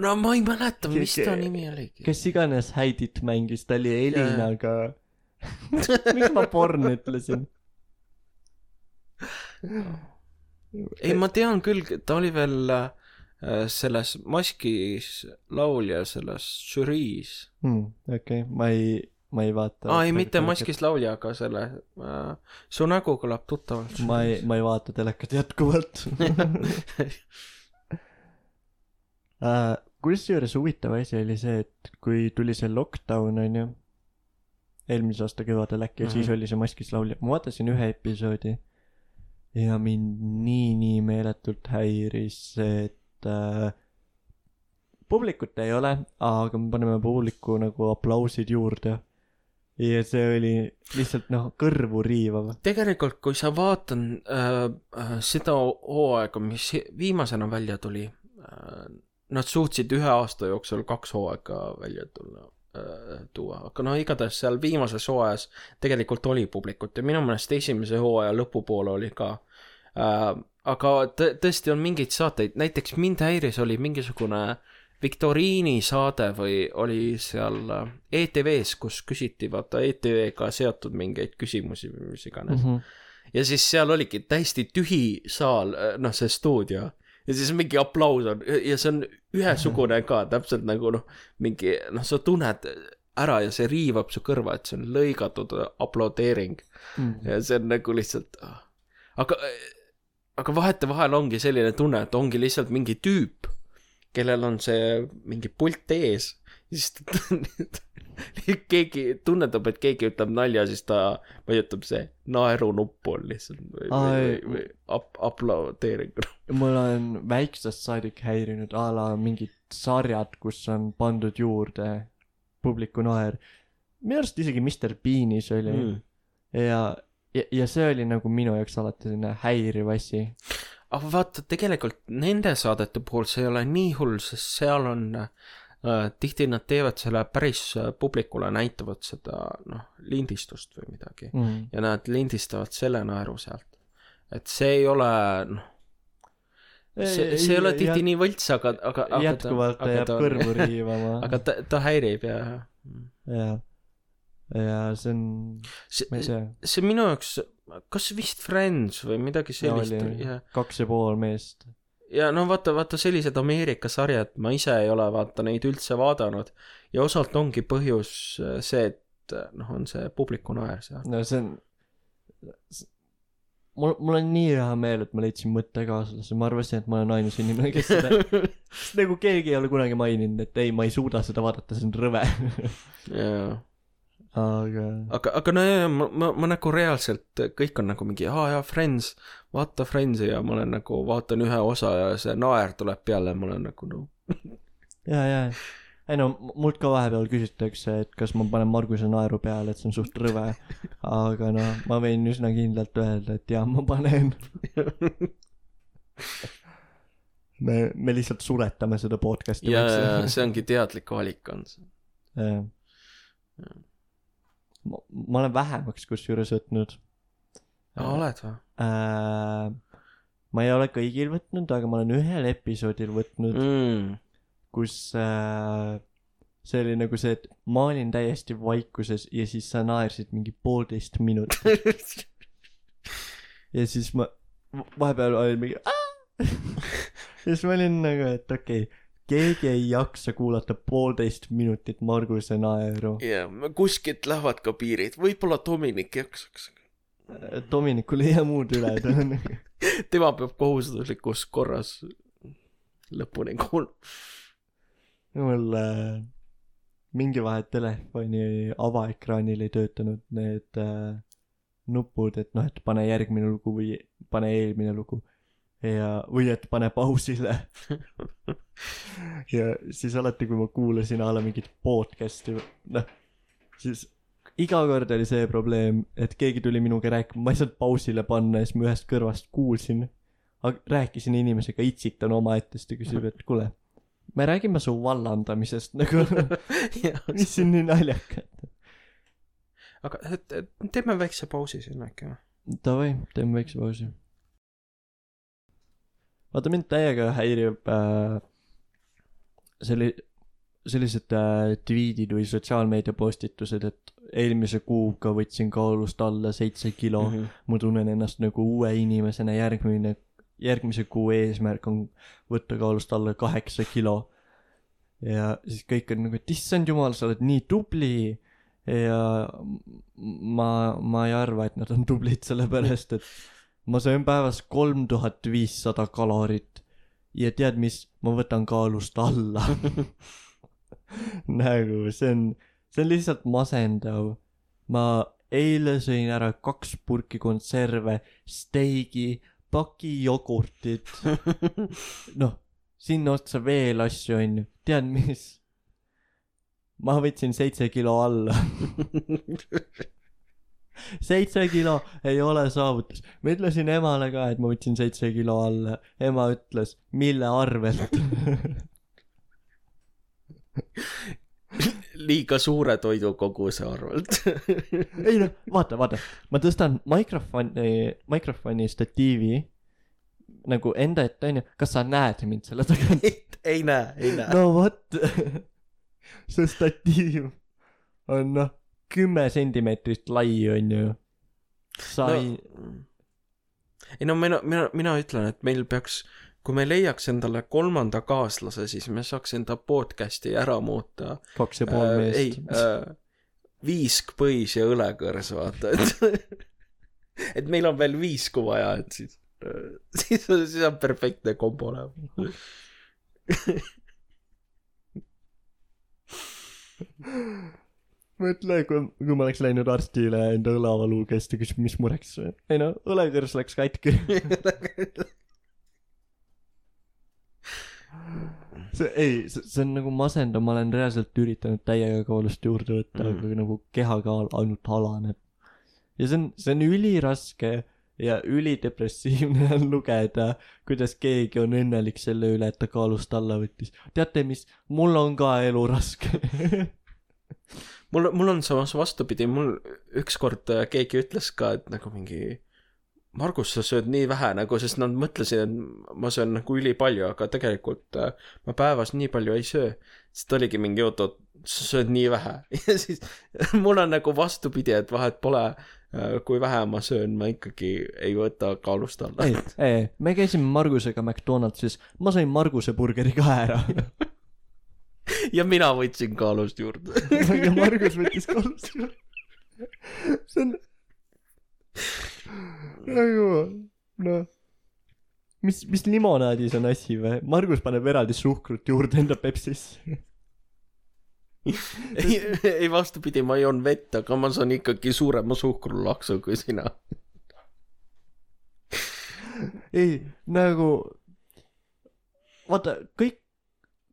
No ma ei mäleta, mis ta nimi oligi. kes iganes Heidit mängis, ta oli Elinaga. miks ma Born ütlesin? ei, ma tean küll, ta oli veel äh, selles maskis laulja selles žüriis. hmm,. okei okay., ma ei, ma ei vaata. aa, ei, mitte maskis laulja, aga selle äh,, su nägu kõlab tuttavalt. ma ei, ma ei vaata telekat jätkuvalt uh,. kusjuures huvitav asi oli see, et kui tuli see lockdown onju, eelmise aasta kevadel äkki mm -hmm. siis Mhm. oli see maskis laulja, ma vaatasin ühe episoodi ja mind nii, nii meeletult häiris et uh, publikut ei ole, aga me paneme publiku nagu aplausid juurde. ja see oli lihtsalt noh, kõrvu riivav. tegelikult, kui sa vaatad äh, äh, seda hooaega, mis viimasena välja tuli äh,, nad suutsid ühe aasta jooksul kaks hooaega välja tulla äh,, tuua, aga no igatahes seal viimases hooajas tegelikult oli publikut ja minu meelest esimese hooaja lõpupoole oli ka äh,. aga tõ- tõesti on mingeid saateid, näiteks mind häiris, oli mingisugune viktoriini saade või oli seal äh, ETV-s, kus küsiti vaata ETV-ga seotud mingeid küsimusi või mis iganes mm. -hmm. ja siis seal oligi täiesti tühi saal, noh see stuudio ja siis mingi aplaus on ja see on ühesugune ka täpselt nagu noh, mingi noh, sa tunned ära ja see riivab su kõrva, et see on lõigatud aplodeering Mm. ja see on nagu lihtsalt, aga, aga vahetevahel ongi selline tunne, et ongi lihtsalt mingi tüüp, kellel on see mingi pult ees, siis ta keegi tunnetab, et keegi ütleb nalja, siis ta vajutab see naerunuppu on lihtsalt või, või ei,, või ap-, aplodeering. mul on väiksest saadik häirinud a la mingid sarjad, kus on pandud juurde publiku naer. minu arust isegi Mr Beanis oli. Mm. ja, ja, ja see oli nagu minu jaoks alati selline häiriv asi. aga vaata, tegelikult nende saadete puhul see ei ole nii hull, sest seal on äh, tihti nad teevad selle päris äh, publikule, näitavad seda noh, lindistust või midagi Mm. ja nad lindistavad selle naeru sealt. et see ei ole noh, see, see ei ole tihti nii võlts, aga, aga, aga jätkuvalt ta jääb kõrvu riivama. aga ta, ta häirib ja ja, ja see on, ma ei, tea, see minu jaoks, kas vist Friends või midagi sellist ja kaks ja pool meest. Ja no vaata, vaata sellised Ameerika sarjad, ma ise ei ole vaata neid üldse vaadanud ja osalt ongi põhjus äh, see, et äh, noh, on see publiku naer seal. no see on, mul, mul on nii hea meel, et ma leidsin mõttekaaslase, ma arvasin, et ma olen ainus inimene, kes seda, nagu keegi ei ole kunagi maininud, et ei, ma ei suuda seda vaadata, see on rõve. jaa aga aga, aga no jaa, ma, ma, ma nagu reaalselt, kõik on nagu mingi, aa jaa, Friends, vaata Friendsi ja ma olen nagu, vaatan ühe osa ja see naer tuleb peale ja ma olen nagu no ja, ja, ei no mult ka vahepeal küsitakse, et kas ma panen Marguse naeru peale, et see on suht rõve. aga noh, ma võin üsna kindlalt öelda, et jaa, ma panen. me, me lihtsalt suretame seda podcast'i. ja, ja see ongi teadlik valik on see. jah. ma, olen vähemaks kusjuures võtnud oled või? äh,. ma ei ole kõigil võtnud, aga ma olen ühel episoodil võtnud mm., mm. kus äh, see oli nagu see, et ma olin täiesti vaikuses ja siis sa naersid mingi poolteist minutit ja siis ma vahepeal olin mingi ja siis ma olin nagu, et okei okay,, keegi ei jaksa kuulata poolteist minutit Marguse naeru. jaa, kuskilt lähevad ka piirid, võib-olla Dominic jaksaks. Dominikul ei jää muud üle, ta on tema peab kohustuslikus korras lõpuni kuulama. mul äh, mingi vahe telefoni avaekraanil ei töötanud need äh, nupud, et noh, et pane järgmine lugu või pane eelmine lugu ja, või et pane pausile. ja siis alati, kui ma kuulasin a la mingit podcast'i, noh, siis iga kord oli see probleem, et keegi tuli minuga rääkima, ma ei saanud pausile panna ja siis ma ühest kõrvast kuulsin. rääkisin inimesega, itsitan omaette, siis ta küsib, et kuule, me räägime su vallandamisest nagu, mis siin nii naljakat. aga teeme väikse pausi siin äkki või? Davai, teeme väikse pausi. vaata mind täiega häirib äh, selli-, sellised äh, tweetid või sotsiaalmeedia postitused, et eelmise kuuga võtsin kaalust alla seitse kilo mm. -hmm. ma tunnen ennast nagu uue inimesena, järgmine, järgmise kuu eesmärk on võtta kaalust alla kaheksa kilo. ja siis kõik on nagu, et issand jumal, sa oled nii tubli ja ma, ma ei arva, et nad on tublid, sellepärast et ma söön päevas kolm tuhat viissada kalorit ja tead mis, ma võtan kaalust alla. nagu see on, see on lihtsalt masendav. ma eile sõin ära kaks purki konserve, steigi, paki jogurtit. noh, sinna otsa veel asju onju, tead mis? ma võtsin seitse kilo alla. seitse kilo ei ole saavutus. ma ütlesin emale ka, et ma võtsin seitse kilo alla. ema ütles, mille arvelt? liiga suure toidukoguse arvelt. ei noh, vaata, vaata, ma tõstan mikrofoni, mikrofoni statiivi nagu enda ette onju, kas sa näed mind selle tagant? ei näe, ei näe. no vot, see statiiv on noh, kümme sentimeetrit lai onju. sa No- ei, ei no mina, mina, mina ütlen, et meil peaks, kui me leiaks endale kolmanda kaaslase, siis me saaks enda podcast'i ära muuta. kaks ja pool ei meest. äh,, viisk, põis ja õlekõrs, vaata, et et meil on veel viisku vaja, et siis, siis, siis on perfektne kombo nagu. mõtle, kui, kui ma oleks läinud arstile enda õlavalu käest ja küsib, mis mureks. ei no, õlekõrs läks katki. see, ei, see on nagu masendav, ma olen reaalselt üritanud täiega kaalust juurde võtta mm., Mhm. aga nagu kehakaal ainult alaneb. ja see on, see on üliraske ja ülidepressiivne on lugeda, kuidas keegi on õnnelik selle üle, et ta kaalust alla võttis. teate mis, mul on ka elu raske. mul, mul on samas vastupidi, mul ükskord keegi ütles ka, et nagu mingi Margus, sa sööd nii vähe nagu, sest nad mõtlesid, et ma söön nagu ülipalju, aga tegelikult äh, ma päevas nii palju ei söö. siis ta oligi mingi oot, oot, sa sööd nii vähe ja siis mul on nagu vastupidi, et vahet pole, kui vähe ma söön, ma ikkagi ei võta kaalust alla ei, ei, me käisime Margusega McDonaldsis, ma sain Marguse burgeri ka ära. ja mina võtsin kaalust juurde ja Margus võttis kaalust juurde. see on nagu noh, mis, mis limonaadis on asi või? Margus paneb eraldi suhkrut juurde enda Pepsisse. ei, ei vastupidi, ma joon vett, aga ma saan ikkagi suurema suhkrulaksu kui sina. ei, nagu vaata, kõik,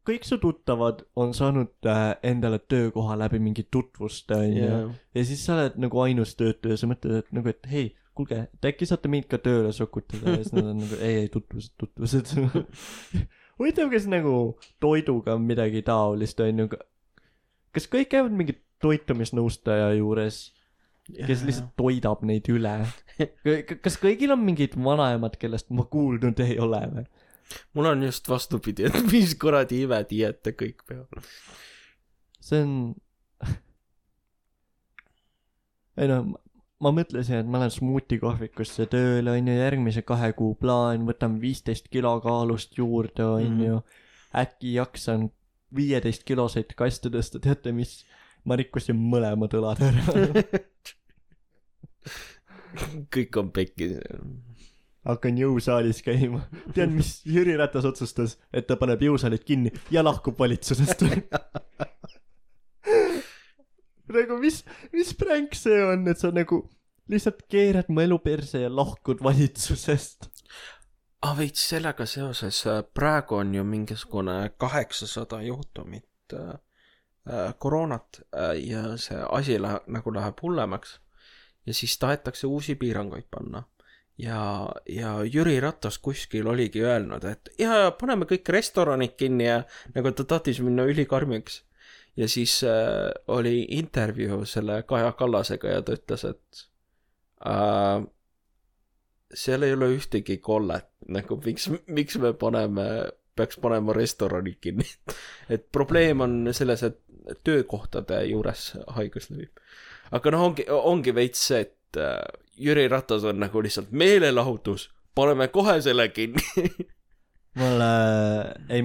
kõik su tuttavad on saanud äh, endale töökoha läbi mingi tutvuste onju yeah. ja siis sa oled nagu ainus töötaja, sa mõtled, et nagu, et hei, kuulge, et äkki saate mind ka tööle sokutada ja siis nad on nagu ei, ei tutvused, tutvused. huvitav, kas nagu toiduga on midagi taolist onju, kas kõik käivad mingi toitumisnõustaja juures, kes lihtsalt toidab neid üle? kas kõigil on mingid vanaemad, kellest ma kuulnud ei ole või? mul on just vastupidi, et mis kuradi imediiete kõik peavad. see on ei noh ma mõtlesin et ma lähen smuuti kohvikusse tööle onju järgmise kahe kuu plaan võtan viisteist kilo kaalust juurde onju äkki jaksan viieteist kiloseid kaste tõsta teate mis? Ma rikkusin mõlemad õlad ära. Kõik on pekkis. hakkan jõusaalis käima. Tead mis Jüri Ratas otsustas et ta paneb jõusaalid kinni ja lahkub valitsusest nagu mis mis pränk see on et sa nagu lihtsalt keerad mu elu perse ja lahkud valitsusest ah veits sellega seoses, praegu on ju mingisugune kaheksasada juhtumit äh, äh, koroonat äh, ja see asi läheb, nagu läheb hullemaks. ja siis tahetakse uusi piiranguid panna. ja, ja Jüri Ratas kuskil oligi öelnud, et ja, ja paneme kõik restoranid kinni ja nagu ta tahtis minna ülikarmiks. Ja siis äh, oli intervjuu selle Kaja Kallasega ja ta ütles, et äh, seal ei ole ühtegi kollet, nagu miks, miks me paneme, peaks panema restoranid kinni. et probleem on selles, et töökohtade juures haigus levib. aga noh, ongi, ongi veits see, et äh, Jüri Ratas on nagu lihtsalt meelelahutus, paneme kohe selle kinni. mulle ei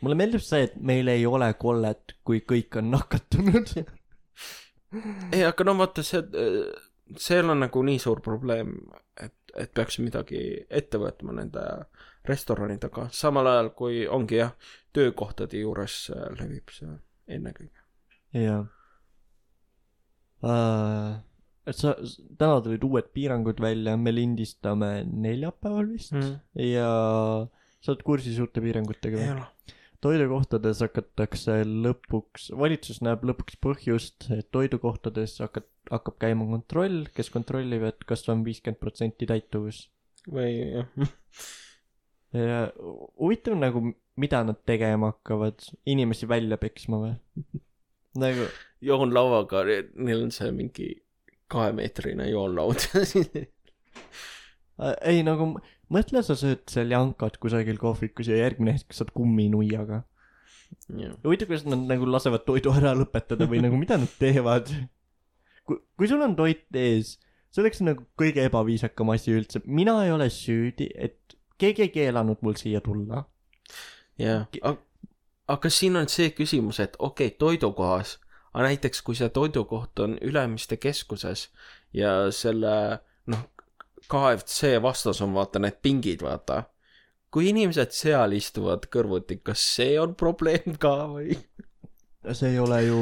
mulle meeldib see et meil ei ole kollet kui kõik on nakatunud ei, aga no vaata, see, seal on nagu nii suur probleem, et, et peaks midagi ette võtma nende restoranidega, samal ajal kui ongi jah, töökohtade juures äh, levib see ennekõike. jah uh, et sa täna tulid uued piirangud välja me lindistame neljapäeval vist Mm. ja sa oled kursis uute piirangutega või? Toidukohtades hakatakse lõpuks, valitsus näeb lõpuks põhjust, et toidukohtades hakkab, hakkab käima kontroll, kes kontrollib, et kas on viiskümmend protsenti täituvus. või jah, ja huvitav nagu, mida nad tegema hakkavad, inimesi välja peksma või? nagu, joonlauaga, neil on see mingi kahemeetrine joonlaud. ei nagu mõtle, sa sööd seal jankat kusagil kohvikus ja järgmine hetk saad kumminuiaga. huvitav, kas nad nagu lasevad toidu ära lõpetada või nagu mida nad teevad? kui, kui sul on toit ees, see oleks nagu kõige ebaviisakam asi üldse, mina ei ole süüdi, et keegi ei keelanud mul siia tulla. jah, aga siin on see küsimus, et okei okay,, toidukohas, aga näiteks kui see toidukoht on Ülemiste keskuses ja selle noh, KFC vastas on vaata need pingid, vaata. kui inimesed seal istuvad kõrvuti, kas see on probleem ka või? see ei ole ju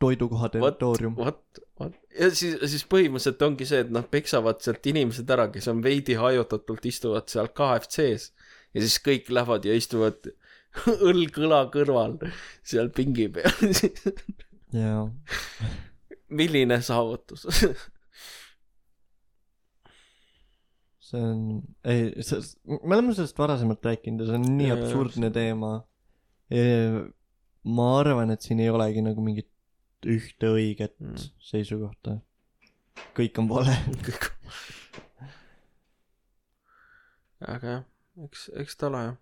toidukoha territoorium. vot, vot ja siis, siis põhimõtteliselt ongi see, et nad peksavad sealt inimesed ära, kes on veidi hajutatult istuvad seal KFC-s ja siis kõik lähevad ja istuvad õlg õla kõrval seal pingi peal. jaa. milline saavutus? see on, ei, see, me oleme sellest varasemalt rääkinud ja see on nii Jaa, absurdne teema. ma arvan, et siin ei olegi nagu mingit ühte õiget Mm. seisukohta. kõik on vale. aga jah, eks, eks ta ole jah.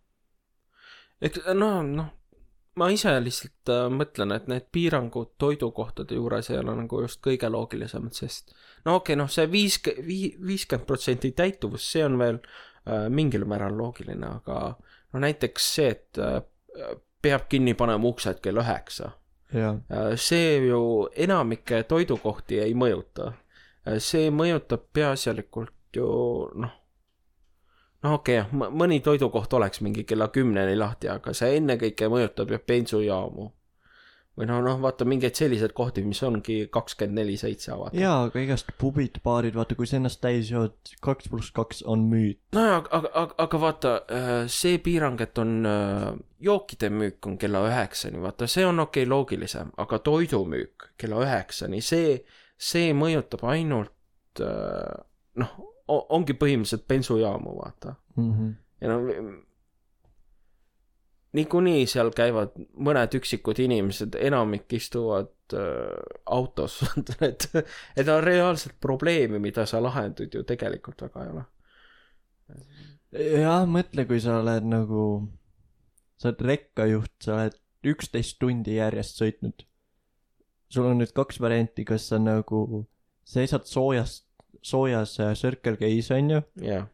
eks noh, noh, ma ise lihtsalt äh, mõtlen, et need piirangud toidukohtade juures ei ole nagu just kõige loogilisemad, sest no okei okay,, noh, see viisk-, vii-, viiskümmend protsenti täituvus, see on veel äh, mingil määral loogiline, aga no näiteks see, et äh, peab kinni panema uksed kell üheksa Äh, see ju enamikke toidukohti ei mõjuta. see mõjutab peaasjalikult ju noh, noh okei okay,, mõni toidukoht oleks mingi kella kümneni lahti, aga see ennekõike mõjutab ju bensujaamu. või noh, noh vaata mingeid selliseid kohti, mis ongi kakskümmend neli seitse avatud. jaa, aga igast pubid, baarid, vaata, kui sa ennast täis jood, kaks pluss kaks on müüt. nojah, aga, aga, aga vaata, see piirang, et on äh, jookide müük on kella üheksani, vaata see on okei okay, loogilisem, aga toidumüük kella üheksani, see, see mõjutab ainult äh, noh, ongi põhimõtteliselt bensujaamu, vaata. Mm -hmm. ja no niikuinii seal käivad mõned üksikud inimesed, enamik istuvad äh, autos, et, et on reaalselt probleemi, mida sa lahendad ju tegelikult väga ei ole. jah, mõtle, kui sa oled nagu, sa oled rekkajuht, sa oled üksteist tundi järjest sõitnud. sul on nüüd kaks varianti, kas sa nagu seisad soojas, soojas äh, Circle K-s onju, jah,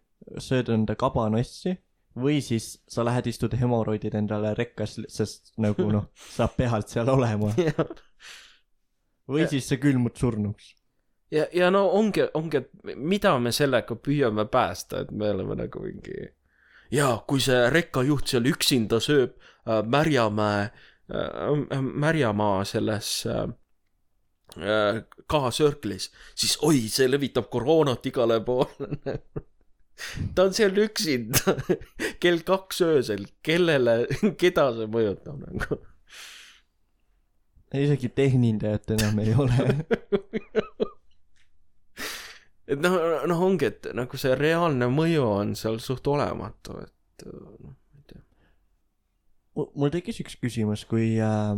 sööd enda kabanossi või siis sa lähed istud hemoroidid endale rekkas, sest nagu noh, saab pealt seal olema. Või Ja- siis sa külmud surnuks. ja, ja no ongi, ongi, et mida me sellega püüame päästa, et me oleme nagu mingi ja kui see rekkajuht seal üksinda sööb äh, Märjamäe äh,, Märjamaa selles äh, K-Circle'is, siis oi, see levitab koroonat igale poole. ta on seal üksinda kell kaks öösel, kellele, keda see mõjutab nagu? isegi tehnindajat enam ei ole. et noh, noh ongi, et nagu see reaalne mõju on seal suht olematu, et noh, ma ei tea. mul tekkis üks küsimus, kui äh,,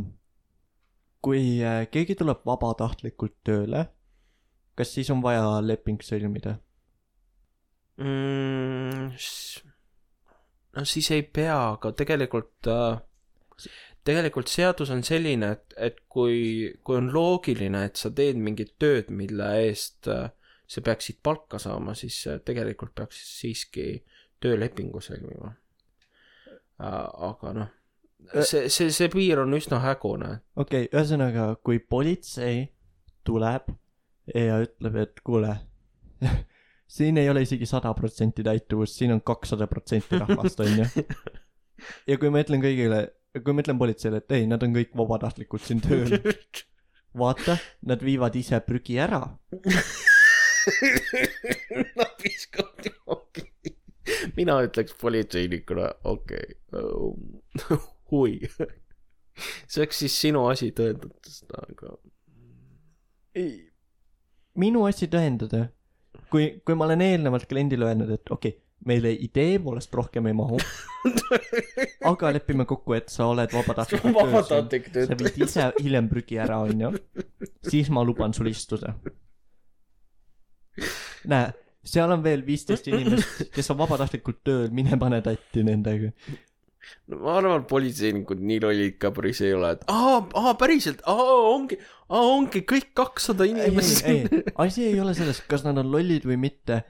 kui äh, keegi tuleb vabatahtlikult tööle, kas siis on vaja leping sõlmida? mm,. no siis ei pea, aga tegelikult äh,, tegelikult seadus on selline, et, et kui, kui on loogiline, et sa teed mingit tööd, mille eest äh, sa peaksid palka saama, siis tegelikult peaks siiski töölepingu sõlmima aga noh, see, see, see piir on üsna hägune. okei okay,, ühesõnaga, kui politsei tuleb ja ütleb, et kuule, siin ei ole isegi sada protsenti täituvust, siin on kakssada protsenti rahvast, onju. ja kui ma ütlen kõigile, kui ma ütlen politseile, et ei, nad on kõik vabatahtlikult siin tööl, vaata, nad viivad ise prügi ära. Nad viskavad joogi. mina ütleks politseinikuna, okei okay., hui. see oleks siis sinu asi tõendada seda, aga ei, minu asi tõendada, kui, kui ma olen eelnevalt kliendile öelnud, et okei okay,, meile idee poolest rohkem ei mahu, aga lepime kokku, et sa oled vabatahtlik. vabatahtlik sa töötaja. viid ise hiljem prügi ära, onju, siis ma luban sul istuda. näe, seal on veel viisteist inimest, kes on vabatahtlikult tööl, mine pane tatti nendega. No ma arvan, et politseinikud nii lollid ka päris ei ole, et aa, aa päriselt, aa ongi, aa ongi kõik kakssada ei, ei, inimest. ei, asi ei ole selles, kas nad on lollid või mitte.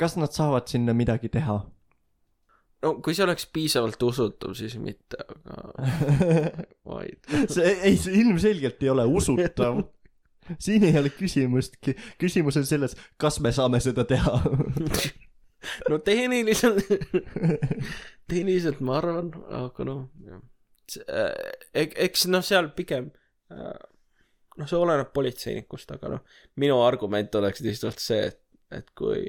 kas nad saavad sinna midagi teha? no kui see oleks piisavalt usutav, siis mitte, aga vaid. see, ei, see ilmselgelt ei ole usutav. siin ei ole küsimustki, küsimus on selles, kas me saame seda teha. no tehniliselt, tehniliselt ma arvan, aga noh, jah. eks noh, seal pigem, noh, see oleneb politseinikust, aga noh, minu argument oleks lihtsalt see, et, et kui,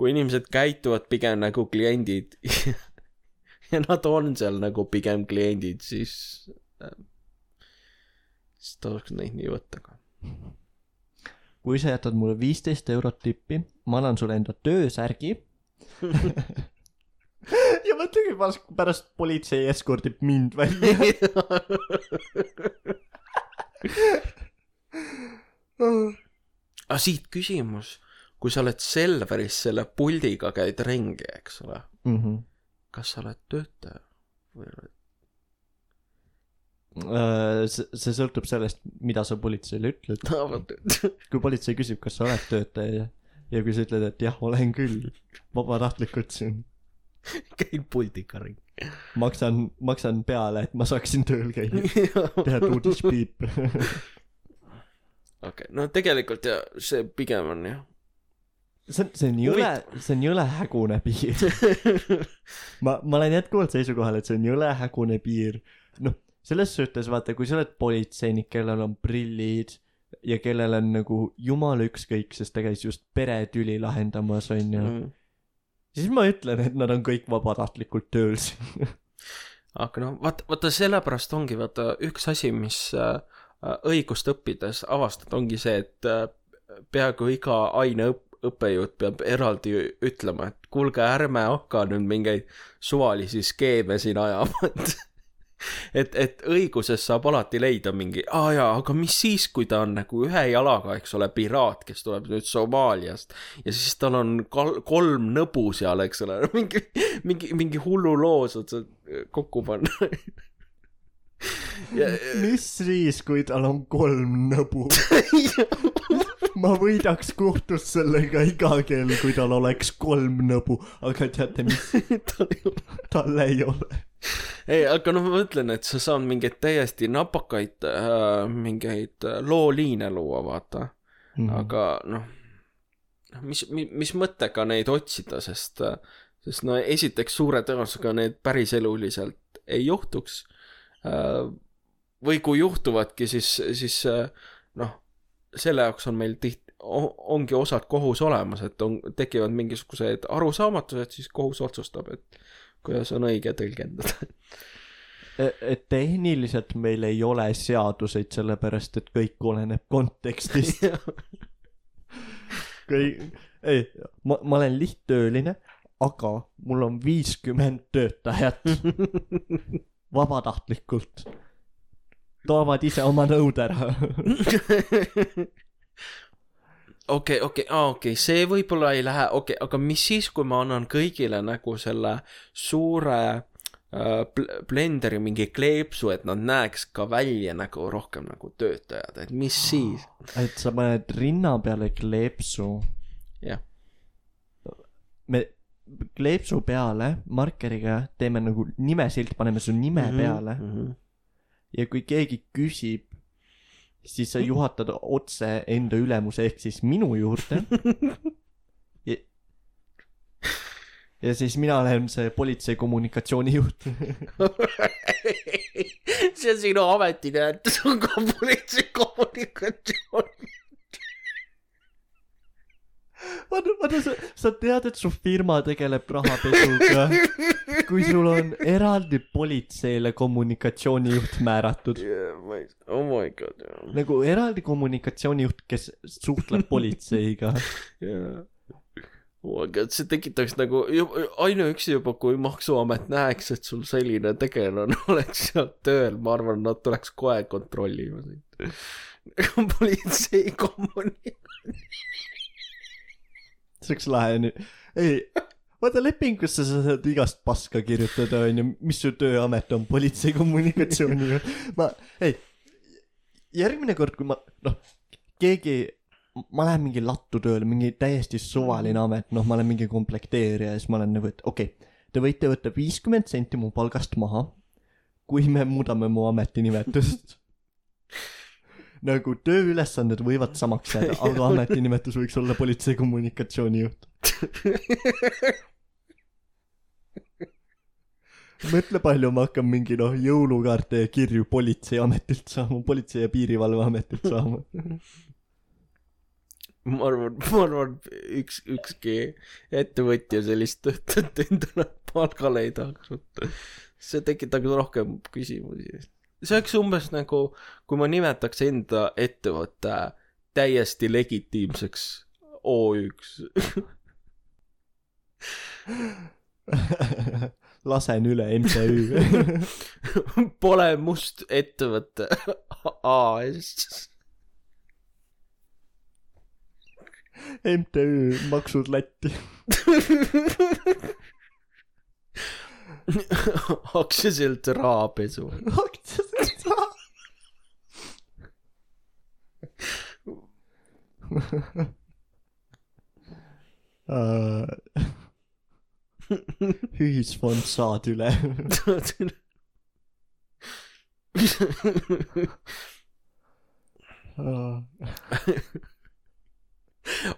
kui inimesed käituvad pigem nagu kliendid ja nad on seal nagu pigem kliendid, siis, siis tasuks neid nii võtta ka. kui sa jätad mulle viisteist eurot tippi, ma annan sulle enda töösärgi. ja mõtlegi, pärast politsei eskordib mind välja. aga siit küsimus, kui sa oled Selveris selle puldiga käid ringi, eks ole, Mhm. kas sa oled töötaja või oled Äh, see, see sõltub sellest, mida sa politseile ütled. no, kui politsei küsib, kas sa oled töötaja ja kui sa ütled, et jah, olen küll, vabatahtlikult siin, käid puldiga ringi maksan, maksan peale, et ma saaksin tööl käia, teha tuudispiip. okei, no tegelikult ja see pigem on jah. see on, see on jõle, see on jõle hägune piir. ma, ma olen jätkuvalt seisukohal, et see on jõle hägune piir. noh, selles suhtes vaata, kui sa oled politseinik, kellel on prillid ja kellel on nagu jumala ükskõik, sest ta käis just peretüli lahendamas, onju. Mm. Siis ma ütlen, et nad on kõik vabatahtlikult tööl siin. aga noh, vaata, vaata sellepärast ongi vaata üks asi, mis äh, õigust õppides avastad, ongi see, et äh, peaaegu iga aine õpp-, õppejõud peab eraldi ütlema, et kuulge, ärme hakka nüüd mingeid suvalisi skeeme siin ajama, et et, et õiguses saab alati leida mingi, aa jaa, aga mis siis, kui ta on nagu ühe jalaga, eks ole, piraat, kes tuleb nüüd Somaaliast ja siis tal on kal-, kolm nõbu seal, eks ole, mingi, mingi, mingi hullu loo saad sa kokku panna. ja, mis siis, kui tal on kolm nõbu? ma võidaks kohtus sellega iga kell, kui tal oleks kolm nõbu, aga teate mis, tal ei ole ei aga noh, ma mõtlen, et sa saad mingeid täiesti napakaid äh,, mingeid äh, looliine luua, vaata mm. Aga noh, noh, mis, mis, mis mõttega neid otsida, sest, sest no esiteks suure tõenäosusega need päriseluliselt ei juhtuks äh,. Või kui juhtuvadki, siis, siis äh, noh, selle jaoks on meil tihti, ongi osad kohus olemas, et on, tekivad mingisugused arusaamatused, siis kohus otsustab, et kuidas on õige tõlgendada. et tehniliselt meil ei ole seaduseid, sellepärast et kõik oleneb kontekstist. kõik, ei, ma, ma olen lihttööline, aga mul on viiskümmend töötajat vabatahtlikult. toovad ise oma nõud ära. okei, okei, okei, see võib-olla ei lähe, okei, aga mis siis, kui ma annan kõigile nagu selle suure äh, bl- blenderi mingi kleepsu, et nad näeks ka välja nagu rohkem nagu töötajad, et mis siis? et sa paned rinna peale kleepsu. jah, me kleepsu peale markeriga teeme nagu nimesilt, paneme su nime mm -hmm. peale mm. -hmm. ja kui keegi küsib, siis sa juhatad otse enda ülemuse ehk siis minu juurde. ja, ja siis mina olen see politsei kommunikatsioonijuht. see on sinu ametinimetus, on ka politsei kommunikatsioon. vaata, vaata sa, sa tead, et su firma tegeleb rahapesuga, kui sul on eraldi politseile kommunikatsioonijuht määratud. oh my god, nagu eraldi kommunikatsioonijuht, kes suhtleb politseiga. jaa. oh my god, see tekitaks nagu ainuüksi juba, kui maksuamet näeks, et sul selline tegelane oleks seal tööl, ma arvan, nad tuleks kohe kontrollima sind. politsei kommuni-. oleks lahe nüüd. ei, vaata lepingusse sa saad igast paska kirjutada, onju, mis su tööamet on, politsei kommunikatsiooniga. ma, ei, järgmine kord, kui ma, noh, keegi, ma lähen mingi lattu tööle, mingi täiesti suvaline amet, noh, ma olen mingi komplekteerija ja siis ma olen nagu, et okei okay,, te võite võtta viiskümmend senti mu palgast maha, kui me muudame mu ametinimetust. Nagu tööülesanded võivad samaks jääda, aga ametinimetus võiks olla politsei kommunikatsioonijuht. mõtle palju ma hakkan mingi noh jõulukaarte ja kirju politseiametilt saama, politsei- ja piirivalveametilt saama. ma arvan, ma arvan, üks, ükski ettevõtja sellist töötajat endale palgale ei tahaks võtta. see tekitaks rohkem küsimusi. See oleks umbes nagu, kui ma nimetaks enda ettevõtte täiesti legitiimseks OÜ-ks. lasen üle MTÜ. Pole must ettevõte AS. MTÜ maksud Lätti. aktsiasilt rahapesu. ühisfond saad üle.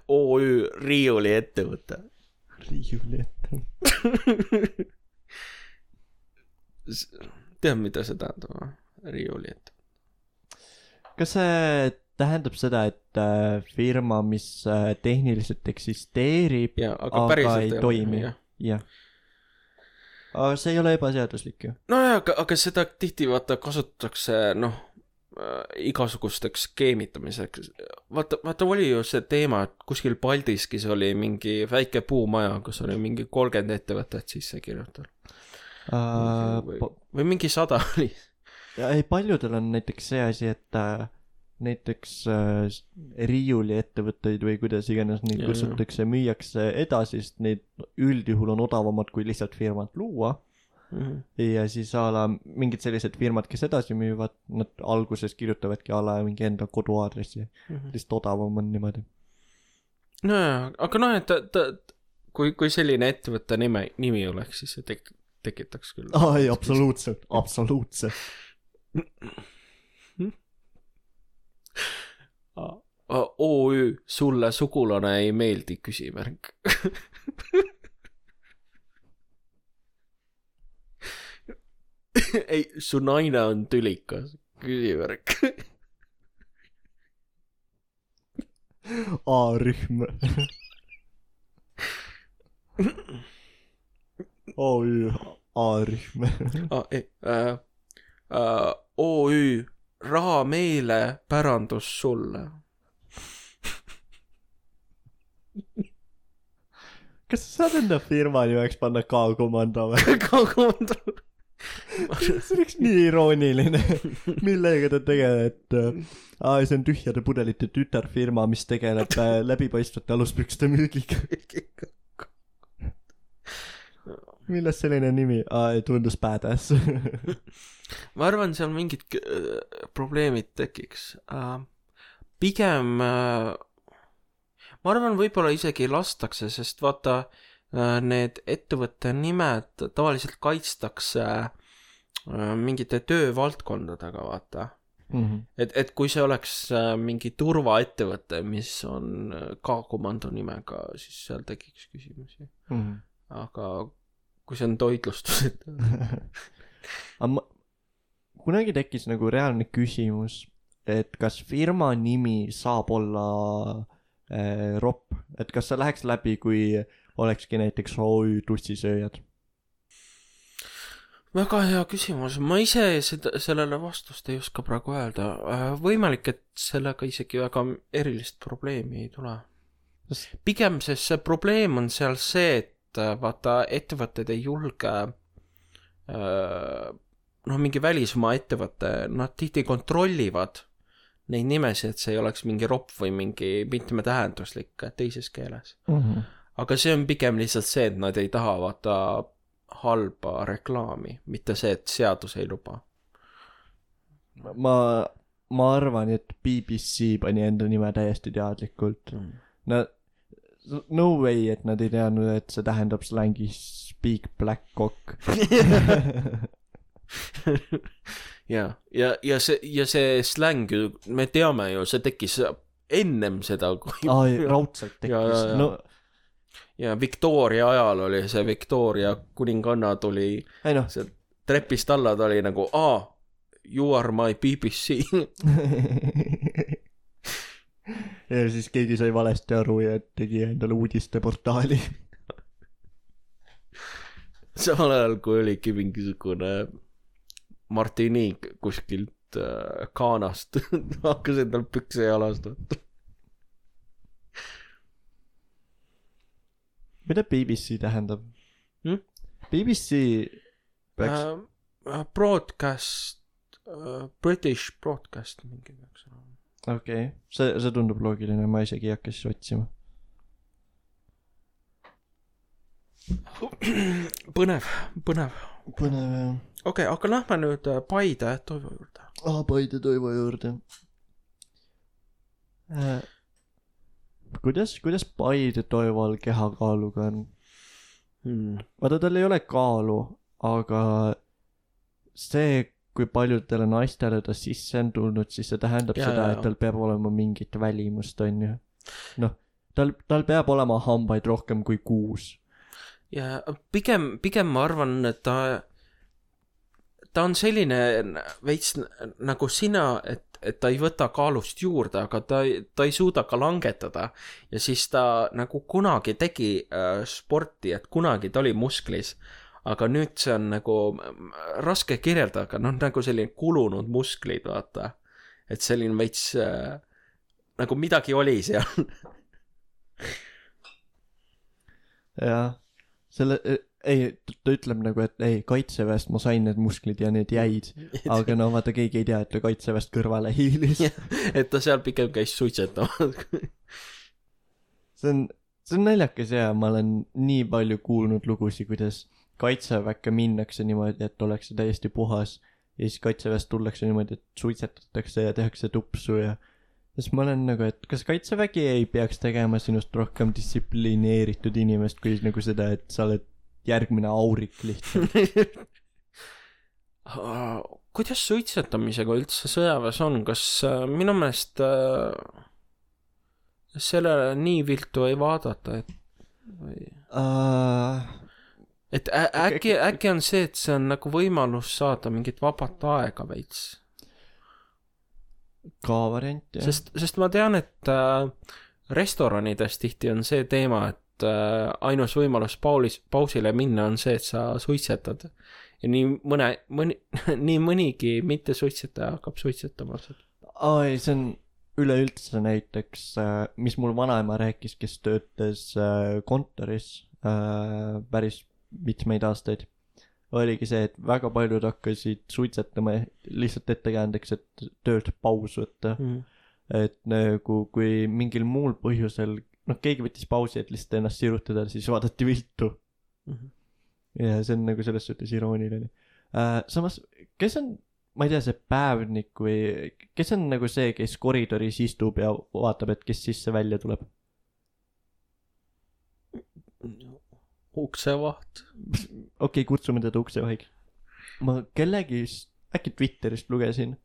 OÜ riiuliettevõte. riiuli ette. tead, mida see tähendab või? riiuliettevõte. kas see tähendab seda, et äh, firma, mis äh, tehniliselt eksisteerib, aga Aga ei toimi. jah. aga see ei ole ebaseaduslik ju. nojah, aga, aga seda tihti vaata kasutatakse noh äh, igasugusteks skeemitamiseks. vaata, vaata oli ju see teema, et kuskil Paldiskis oli mingi väike puumaja, kus oli mingi kolmkümmend ettevõtet sisse kirjutatud. Või, Uh, või mingi sada oli. ei, paljudel on näiteks see asi, et äh, näiteks äh, riiuliettevõtteid või kuidas iganes neid kutsutakse, müüakse edasi, sest neid üldjuhul on odavamad kui lihtsalt firmat luua. ja siis a la mingid sellised firmad, kes edasi müüvad, nad alguses kirjutavadki a la mingi enda koduaadressi, lihtsalt odavam on niimoodi. nojah, aga noh, et ta, ta, kui, kui selline ettevõtte nime, nimi oleks, siis see tek-, tekitaks küll. aa ei, absoluutselt, absoluutselt. OÜ, sulle sugulane ei meeldi, küsimärk. ei, su naine on tülikas, küsimärk. A-rühm. OÜ A-rühm. ah,. ei äh, äh, OÜ, raha meile, pärandus sulle. kas sa saad enda firma nimeks panna K-komando või? kaugumad. see oleks nii irooniline. millega ta tegeleb, et äh, aa, see on tühjade pudelite tütarfirma, mis tegeleb äh, läbipaistvate aluspükste müügiga. Millest selline nimi? tundus badass. ma arvan, seal mingid äh, probleemid tekiks pigem äh,, ma arvan, võib-olla isegi lastakse, sest vaata äh,, need ettevõtte nimed tavaliselt kaitstakse mingite töövaldkondadega, vaata. et, et kui see oleks mingi turvaettevõte, mis on äh, K-komando nimega, siis seal tekiks küsimusi. aga kui see on toitlustus, et aga ma, kunagi tekkis nagu reaalne küsimus, et kas firma nimi saab olla äh, ropp, et kas see läheks läbi, kui olekski näiteks OÜ tussisööjad? väga hea küsimus, ma ise seda, sellele vastust ei oska praegu öelda. võimalik, et sellega isegi väga erilist probleemi ei tule. pigem see, see probleem on seal see, et äh, vaata, ettevõtted ei julge äh, noh, mingi välismaa ettevõte, nad tihti kontrollivad neid nimesid, et see ei oleks mingi ropp või mingi mitmetähenduslik teises keeles. aga see on pigem lihtsalt see, et nad ei taha vaata halba reklaami, mitte see, et seadus ei luba. ma, ma arvan, et BBC pani enda nime täiesti teadlikult. Nad, no way, et nad ei teadnud, et see tähendab slängis speak black cock. ja, ja, ja see, ja see släng ju, me teame ju, see tekkis ennem seda, kui aa, raudselt tekkis ja., no ja Victoria ajal oli see Victoria kuninganna tuli ei noh, trepist alla, ta oli nagu aa, you are my BBC. ja siis keegi sai valesti aru ja tegi endale uudisteportaali. samal ajal, kui oligi mingisugune Martinique kuskilt äh, Ghanast hakkas endal pükse jalast võtma. mida BBC tähendab Hmm? BBC peaks äh, broadcast äh,, British broadcast mingi peaks. Okei okay., see, see tundub loogiline, ma isegi ei hakka siis otsima. põnev, põnev. põnev jah. okei okay,, aga lähme nüüd äh, Paide Toivo juurde. aa, Paide Toivo juurde äh,. kuidas, kuidas Paide Toival kehakaaluga on? Hmm. vaata, tal ei ole kaalu, aga see, kui paljudele naistele ta sisse on tulnud, siis see tähendab Ja, seda et tal peab olema mingit välimust, onju. noh, tal, tal peab olema hambaid rohkem kui kuus. ja pigem, pigem ma arvan, et ta, ta on selline veits nagu sina, et, et ta ei võta kaalust juurde, aga ta, ta ei suuda ka langetada. ja siis ta nagu kunagi tegi äh, sporti, et kunagi ta oli musklis, aga nüüd see on nagu mm, raske kirjeldada, aga noh, nagu selline kulunud musklid, vaata. et selline veits äh, nagu midagi oli seal. jah, selle, ei, ta ütleb nagu, et ei, kaitseväest ma sain need musklid ja need jäid, aga no vaata, keegi ei tea, et ta kaitseväest kõrvale hiilis. et ta seal pigem käis suitsetamas. see on, see on naljakas ja ma olen nii palju kuulnud lugusid, kuidas kaitseväkke minnakse niimoodi, et ollakse täiesti puhas ja siis kaitseväest tullakse niimoodi, et suitsetatakse ja tehakse tupsu ja siis ma olen nagu, et kas kaitsevägi ei peaks tegema sinust rohkem distsiplineeritud inimest kui nagu seda, et sa oled järgmine aurik lihtsalt. kuidas suitsetamisega üldse sõjaväes on, kas äh, minu meelest äh, sellele nii viltu ei vaadata, et või Uh, et äkki, äkki on see, et see on nagu võimalus saada mingit vabat aega veits, ka variant jah. sest, sest ma tean, et äh, restoranides tihti on see teema, et äh, ainus võimalus paulis, pausile minna on see, et sa suitsetad. ja nii mõne, mõni, nii mõnigi mittesuitsetaja hakkab suitsetama seda. aa ei, see on üleüldse näiteks, mis mul vanaema rääkis, kes töötas äh, kontoris äh, päris mitmeid aastaid, oligi see, et väga paljud hakkasid suitsetama lihtsalt ettekäändeks, et töölt paus võtta. et nagu kui mingil muul põhjusel, noh, keegi võttis pausi, et lihtsalt ennast sirutada, siis vaadati viltu. ja see on nagu selles suhtes irooniline äh,. samas, kes on, ma ei tea, see päevnik või kes on nagu see, kes koridoris istub ja vaatab, et kes sisse-välja tuleb? uksevaht. okei okay,, kutsume teda uksevahiks. ma kellegist, äkki Twitterist lugesin,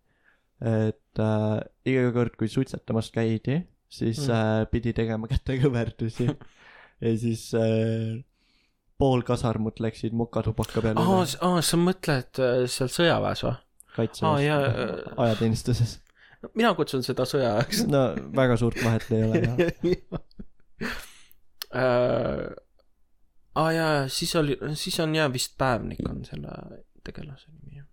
et äh, iga kord, kui suitsetamas käidi, siis Mm. äh, pidi tegema kätekõverdusi ja siis äh, pool kasarmut läksid mokatubaka peale aa aa, sa mõtled äh, seal sõjaväes või? kaitseväes jaa, äh, ajateenistuses. mina kutsun seda sõjaajaks no väga suurt vahet ei ole jah äh, aa jaa, jaa, siis oli, siis on jah vist Päevnik on selle tegelase nimi jah.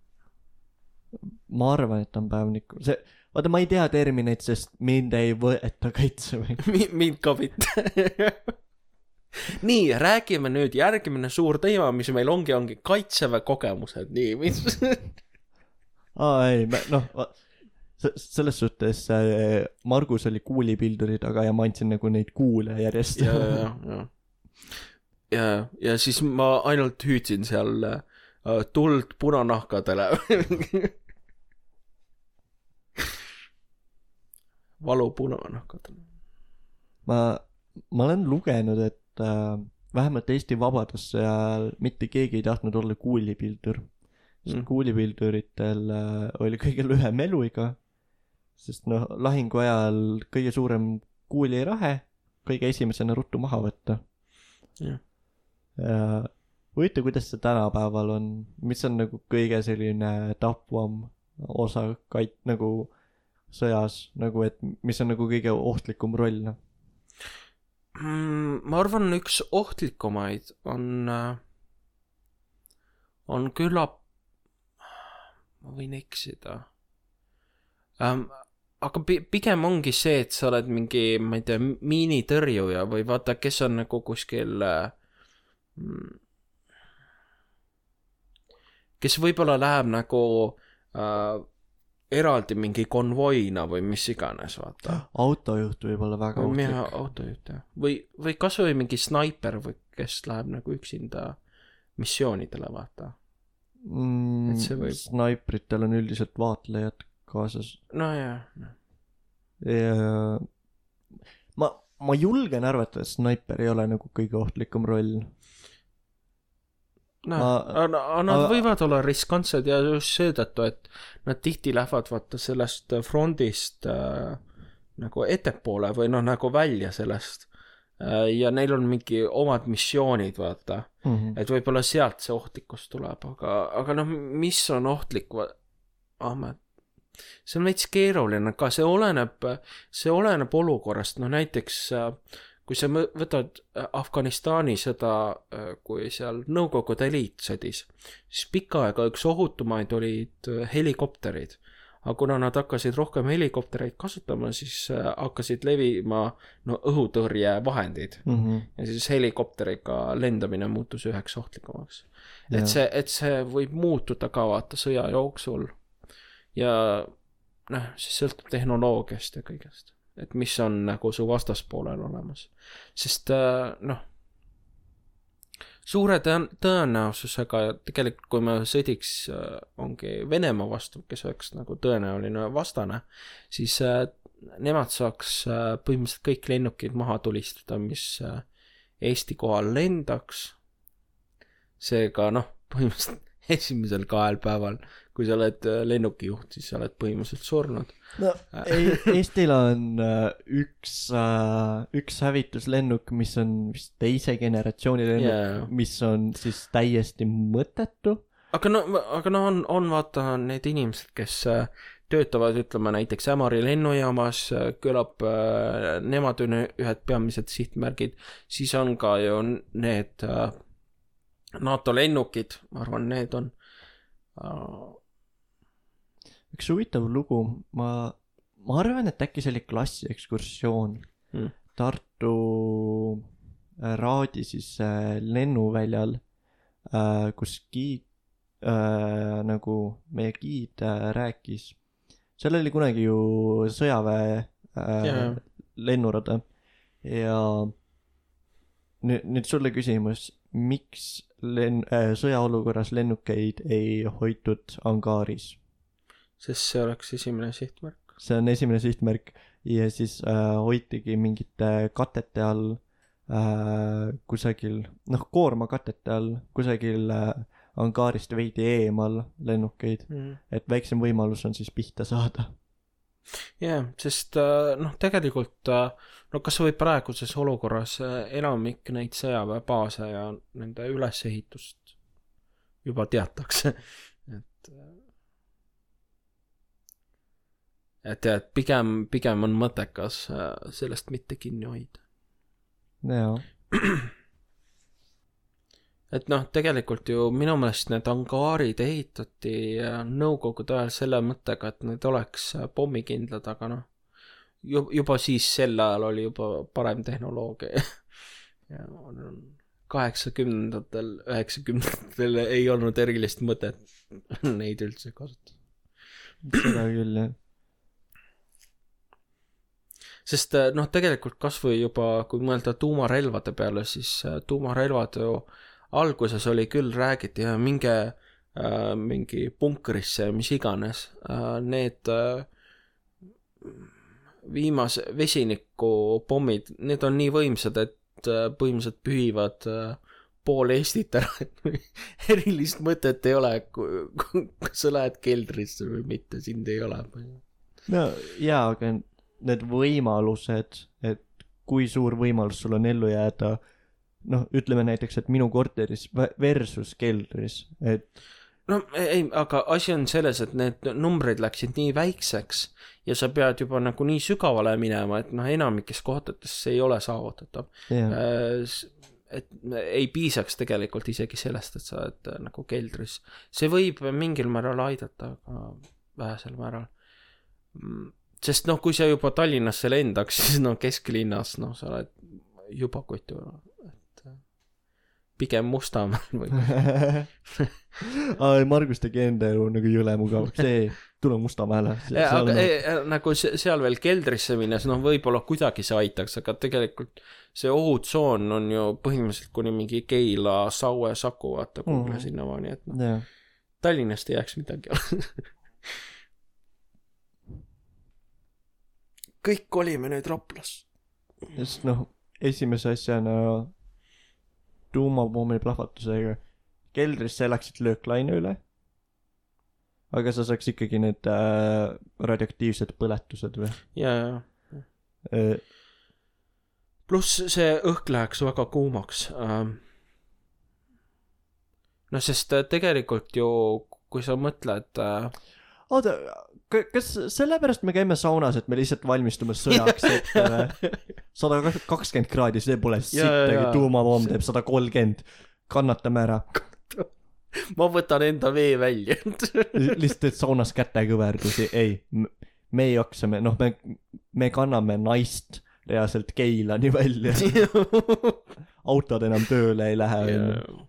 ma arvan, et on päevnik, see, vaata ma ei tea termineid, sest mind ei võeta kaitseväe mind ka mitte. Nii, räägime nüüd, järgmine suur teema, mis meil ongi, ongi kaitseväe kogemused, nii, mis aa ei, noh, selles suhtes äh, Margus oli kuulipilduri taga ja ma andsin nagu neid kuule järjest. ja, ja, ja, ja, ja siis ma ainult hüüdsin seal äh, tuld punanahkadele. Valu punanahkadele. ma, ma olen lugenud, et äh, vähemalt Eesti Vabadussõja ajal mitte keegi ei tahtnud olla kuulipildur. Sest mm. kuulipilduritel äh, oli kõige lühem eluiga, sest noh, lahingu ajal kõige suurem kuulirahe kõige esimesena ruttu maha võtta. Yeah.. Huvitav, kuidas see tänapäeval on, mis on nagu kõige selline tapvam osa kait-, nagu sõjas, nagu et mis on nagu kõige ohtlikum roll, noh mm,? ma arvan, üks ohtlikumaid on, äh, on küllap ma võin eksida ähm,. aga pigem ongi see, et sa oled mingi, ma ei tea, miinitõrjuja või vaata, kes on nagu kuskil äh, kes võib-olla läheb nagu äh, eraldi mingi konvoina või mis iganes, vaata. autojuht võib olla väga ohtlik. jah, autojuht jah, või, või kasvõi mingi snaiper või kes läheb nagu üksinda missioonidele, vaata mm,. et see võib. snaipritel on üldiselt vaatlejad kaasas. nojah. ja ma, ma julgen arvata, et snaiper ei ole nagu kõige ohtlikum roll. Noh, nad ma, võivad olla riskantsed ja just seetõttu, et nad tihti lähevad vaata sellest frondist äh, nagu ettepoole või noh, nagu välja sellest Äh, ja neil on mingi omad missioonid, vaata mm. -hmm. et võib-olla sealt see ohtlikkus tuleb, aga, aga noh, mis on ohtlik, Ahmed? see on veits keeruline, ka see oleneb, see oleneb olukorrast, no näiteks äh, kui sa võtad äh, Afganistani sõda, kui seal Nõukogude Liit sõdis, siis pikka aega üks ohutumaid olid helikopterid aga kuna nad hakkasid rohkem helikoptereid kasutama, siis äh, hakkasid levima no õhutõrjevahendid mm. -hmm. ja siis helikopteriga lendamine muutus üheks ohtlikumaks. et see, et see võib muutuda ka vaata sõja jooksul. ja noh, siis sõltub tehnoloogiast ja kõigest, et mis on nagu su vastaspoolel olemas. sest äh, noh suure tõen-, tõenäosusega tegelikult, kui me sõdiks äh, ongi Venemaa vastu, kes oleks nagu tõenäoline vastane, siis äh, nemad saaks põhimõtteliselt kõik lennukid maha tulistada, mis Eesti kohal lendaks. seega noh, põhimõtteliselt esimesel kahel päeval, kui sa oled lennukijuht, siis sa oled põhimõtteliselt surnud no ei, Eestil on uh, üks üks hävituslennuk, mis on vist teise generatsiooni lennuk yeah., mis on siis täiesti mõttetu. aga no, aga no on, on vaata need inimesed, kes töötavad, ütleme näiteks Ämari lennujaamas, küllap uh, nemad on ühed peamised sihtmärgid, siis on ka ju need uh, NATO lennukid, ma arvan, need on uh, üks huvitav lugu, ma, ma arvan, et äkki see oli klassiekskursioon mm. Tartu äh, Raadi siis äh, lennuväljal äh,, kus giid äh, nagu meie giid äh, rääkis. seal oli kunagi ju sõjaväe äh, yeah. lennurada ja nüüd, nüüd sulle küsimus, miks len- äh,, sõjaolukorras lennukeid ei hoitud angaaris? Sest see oleks esimene sihtmärk. see on esimene sihtmärk ja siis äh, hoitigi mingite katete all äh, kusagil, noh, koormakatete all kusagil äh, angaarist veidi eemal lennukeid mm., et väiksem võimalus on siis pihta saada. jah yeah,, sest äh, noh, tegelikult äh, no kas või praeguses olukorras äh, enamik neid sõjaväebaase ja nende ülesehitust juba teatakse, et et jah, et pigem, pigem on mõttekas äh, sellest mitte kinni hoida. et noh, tegelikult ju minu meelest need angaarid ehitati äh, nõukogude ajal selle mõttega, et need oleks äh, pommikindlad, aga noh, juba siis sel ajal oli juba parem tehnoloogia ja kaheksakümnendatel, üheksakümnendatel ei olnud erilist mõtet neid üldse kasutada. seda küll jah. Sest äh, noh, tegelikult kasvõi juba, kui mõelda tuumarelvade peale, siis äh, tuumarelvad ju alguses oli küll, räägiti, minge äh, mingi punkrisse, mis iganes äh,, need äh, viimase, vesinikupommid, need on nii võimsad, et äh, põhimõtteliselt pühivad äh, pool Eestit ära, et erilist mõtet ei ole, kas sa lähed keldrisse või mitte, sind ei ole. no jaa, aga need võimalused, et kui suur võimalus sul on ellu jääda, noh, ütleme näiteks, et minu korteris ve- versus keldris, et no ei, aga asi on selles, et need numbrid läksid nii väikseks ja sa pead juba nagu nii sügavale minema, et noh, enamikes kohtades see ei ole saavutatav. jah, et ei piisaks tegelikult isegi sellest, et sa oled äh, nagu keldris. see võib mingil määral aidata, aga vähesel määral. Sest noh, kui sa juba Tallinnasse lendaks, siis no kesklinnas, noh, sa oled juba kutu, et äh, pigem Mustamäel või Aa, Margus tegi enda elu nagu jõle mugavaks, ei, tule Mustamäele. Aga ei, nagu se- seal veel keldrisse minnes, noh, võib-olla kuidagi see aitaks, aga tegelikult see ohutsoon on ju põhimõtteliselt kuni mingi Keila, Saue, Saku, vaata kuhugi mm. sinnamaani, et noh, jah, Tallinnast ei jääks midagi kõik kolime nüüd Raplas. sest noh, esimese asjana tuumapommi plahvatusega keldrisse läksid lööklaine üle. aga sa saaks ikkagi need äh, radioaktiivsed põletused või ja, ja, äh,? pluss see õhk läheks väga kuumaks ähm.. noh, sest äh, tegelikult ju, kui sa mõtled äh, oota, kas sellepärast me käime saunas, et me lihtsalt valmistume sõjaks ette või? sada kakskümmend kraadi, see pole sittagi. tuumapomm teeb sada kolmkümmend. kannatame ära, ma võtan enda vee välja. Lihtsalt teed saunas kätekõverdusi, ei, me joksame, noh, me, me kanname naist reaalselt Keilani välja, autod enam tööle ei lähe, onju.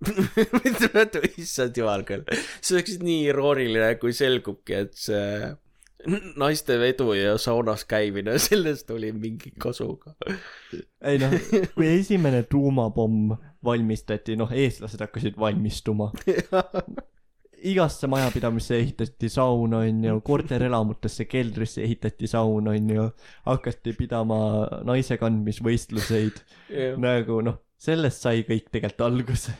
issand jumal küll, see oleks nii irooniline, kui selgubki, et see naiste vedu ja saunas käimine, sellest oli mingi kasu ka. ei noh, kui esimene tuumapomm valmistati, noh, eestlased hakkasid valmistuma. igasse majapidamisse ehitati saun, onju, korterelamutesse keldrisse ehitati saun, onju, hakati pidama naise kandmisvõistluseid, nagu noh, sellest sai kõik tegelikult alguse.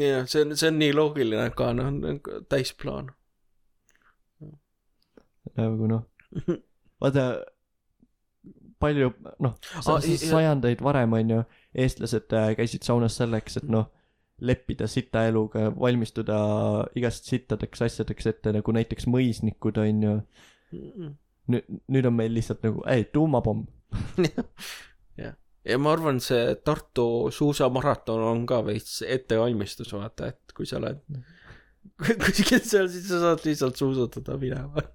jah, see on, see on nii loogiline ka, noh, täisplaan. nagu noh, vaata palju noh ja- sajandeid varem onju eestlased äh, käisid saunas selleks et noh leppida sita eluga valmistuda igast sittadeks asjadeks ette nagu näiteks mõisnikud onju nüüd nüüd on meil lihtsalt nagu ei tuumapomm jah, ja ma arvan, see Tartu suusamaraton on ka veits ettevalmistus, vaata, et kui sa oled kuskil seal, siis sa saad lihtsalt suusatada minema.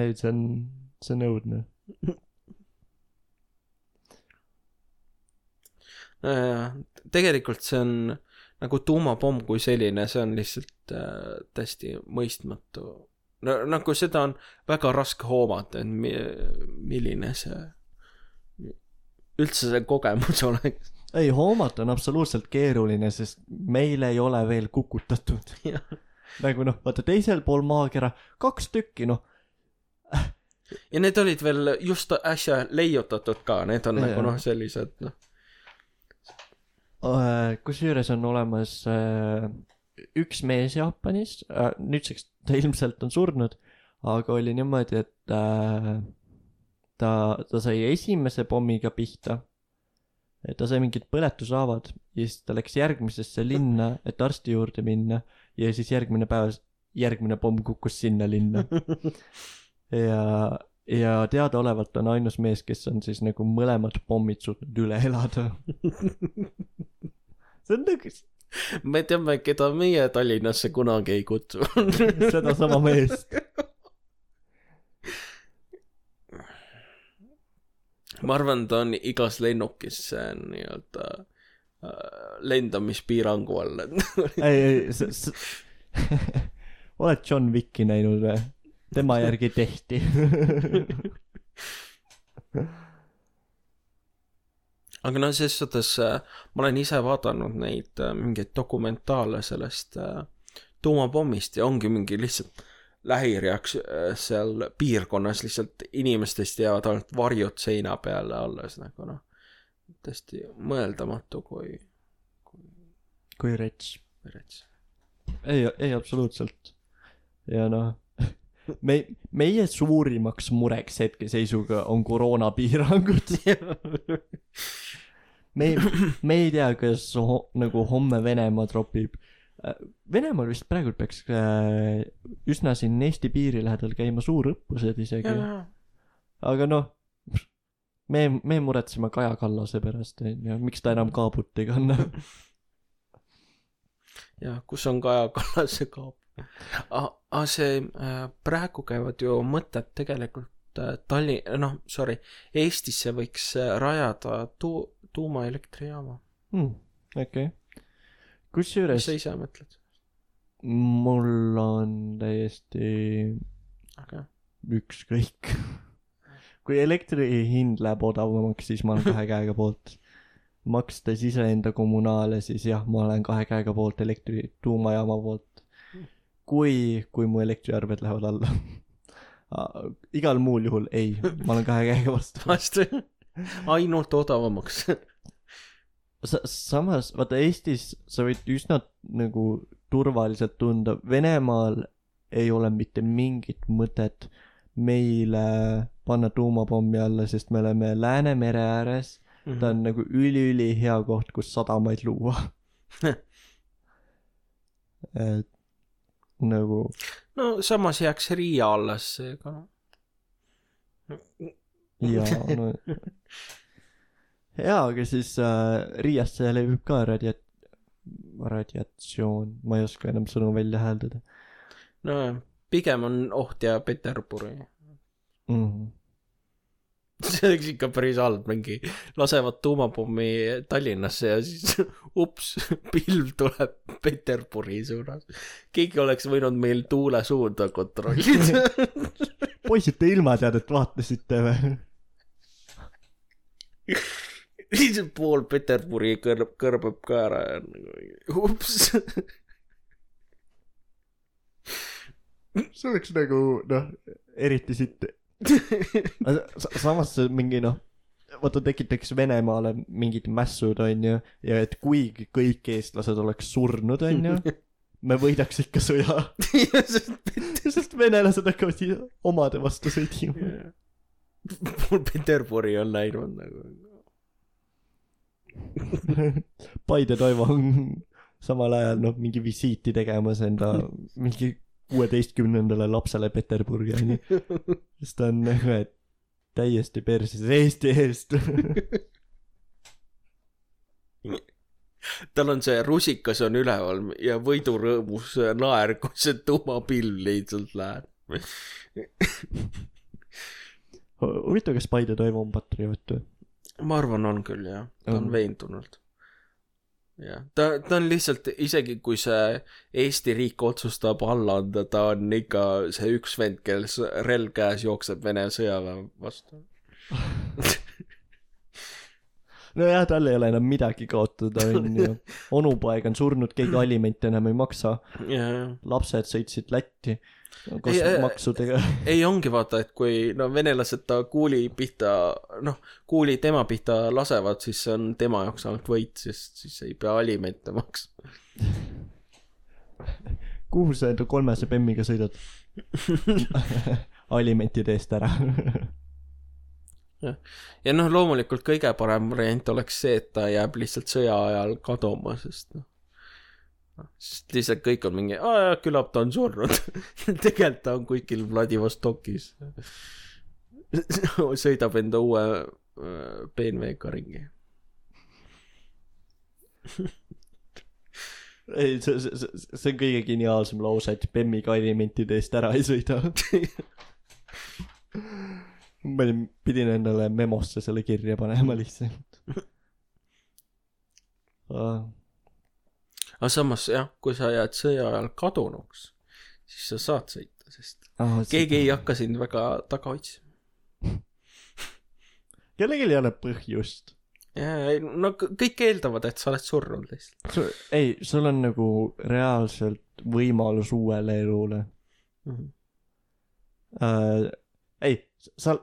ei see on see on õudne Äh, tegelikult see on nagu tuumapomm kui selline, see on lihtsalt äh, täiesti mõistmatu. No nagu seda on väga raske hoomata, et mi, milline see üldse see kogemus oleks. ei hoomata on absoluutselt keeruline sest meil ei ole veel kukutatud nagu noh vaata teisel pool maakera kaks tükki noh ja need olid veel just äsja leiutatud ka, need on Jaa. nagu noh, sellised noh, Äh, kusjuures on olemas äh, üks mees Jaapanis äh,, nüüdseks ta ilmselt on surnud, aga oli niimoodi, et äh, ta, ta sai esimese pommiga pihta. ta sai mingid põletushaavad ja siis ta läks järgmisesse linna, et arsti juurde minna ja siis järgmine päev, järgmine pomm kukkus sinna linna. ja, ja teadaolevalt on ainus mees, kes on siis nagu mõlemad pommid suutnud üle elada. see on nagu me teame, keda meie Tallinnasse kunagi ei kutsu. sedasama meest. ma arvan, ta on igas lennukis nii-öelda äh, lendamispiirangu all, ei, ei, sa, sa oled John Wicki näinud või? tema järgi tehti. aga no selles suhtes äh, ma olen ise vaadanud neid äh, mingeid dokumentaale sellest äh, tuumapommist ja ongi mingi lihtsalt lähireaks- äh, seal piirkonnas lihtsalt inimestest jäävad ainult varjud seina peale alles nagu noh, täiesti mõeldamatu, kui kui rets. rets. ei, ei absoluutselt. ja noh, me, meie suurimaks mureks hetkeseisuga on koroonapiirangud. me me ei tea, kas ho, nagu homme Venemaa tropib. Venemaal vist praegu peaks äh, üsna siin Eesti piiri lähedal käima suurõppused isegi. aga noh, me, me muretseme Kaja Kallase pärast, onju, miks ta enam kaabut ei kanna. jah, kus on Kaja Kallase kaap Ah, see äh,, praegu käivad ju mõtted tegelikult äh, Tallinn, noh, sorry, Eestisse võiks äh, rajada tu-, tuumaelektrijaama. hmm,. okei okay.. mis kusjuures sa ise mõtled? mul on täiesti aga ükskõik. kui elektri hind läheb odavamaks, siis ma olen kahe käega poolt. makstes iseenda kommunaale, siis jah, ma olen kahe käega poolt elektri, tuumajaama poolt. kui, kui mu elektriarved lähevad alla. igal muul juhul ei, ma olen kahe käega vastu. vastu, ainult odavamaks. sa-, samas vaata Eestis sa võid üsna nagu turvaliselt tunda, Venemaal ei ole mitte mingit mõtet meile panna tuumapommi alla, sest me oleme Läänemere ääres, ta on nagu üliülihea koht, kus sadamaid luua. et nagu no samas jääks Riia alles, seega jaa, no jaa, aga siis äh, Riiasse levib ka radia-, radiatsioon, ma ei oska enam sõnu välja hääldada nojah, pigem on oht jääb Peterburi. mm. -hmm. see oleks ikka päris halb, mingi lasevad tuumapommi Tallinnasse ja siis ups, pilv tuleb Peterburi suunas. keegi oleks võinud meil tuule suunda kontrollida. poisid, te ilmateadet vaatasite või? lihtsalt pool Peterburi kõrb, kõrbeb ka ära ja nagu ups. see oleks nagu noh, eriti siit. samas mingi noh, vaata tekitaks Venemaale mingid mässud onju ja et kuigi kõik eestlased oleks surnud onju, me võidaks ikka sõja, sest venelased hakkavad siis omade vastu sõdima. pool Peterburi on läinud nagu. Paide Toivo on samal ajal noh, mingi visiiti tegemas enda mingi kuueteistkümnendale lapsele Peterburgi onju. siis ta on nagu, et täiesti perses Eesti eest. tal on see rusikas on üleval ja võidurõõmus naer, kui see tuumapilv lihtsalt läheb. huvitav, kas Paide on patrioot või? ma arvan, on küll jah, ta On. veendunult. jah, ta, ta on lihtsalt, isegi kui see Eesti riik otsustab alla anda, ta on ikka see üks vend, kel relv käes jookseb Vene sõjaväe vastu. nojah, tal ei ole enam midagi kaotada onju. onupoeg on surnud, keegi alimente enam ei maksa. ja lapsed sõitsid Lätti koos Ei, ongi vaata, et kui no venelased ta kuuli pihta, noh, kuuli tema pihta lasevad, siis see on tema jaoks ainult võit, sest siis ei pea alimente maksma. kuhu sa enda kolmese bemmiga sõidad? alimentide eest ära. ja noh, loomulikult kõige parem variant oleks see, et ta jääb lihtsalt sõja ajal kaduma, sest noh, sest lihtsalt kõik on mingi, aa küllap ta on surnud. tegelikult ta on kuskil Vladivostokis. sõidab enda uue äh, BMW-ga ringi. ei, see, see, see, on kõige geniaalsem lause, et Bemmiga elementide eest ära ei sõida. ma olin, pidin endale memosse selle kirja panema lihtsalt uh,. Aga samas jah, kui sa jääd sõja ajal kadunuks, siis sa saad sõita, sest Ah, keegi ei hakka sind väga taga otsima. kellelgi ei ole põhjust. ja, no k- kõik eeldavad, et sa oled surnud lihtsalt ei, sul on nagu reaalselt võimalus uuele elule mm. -hmm. uh,. ei, sa,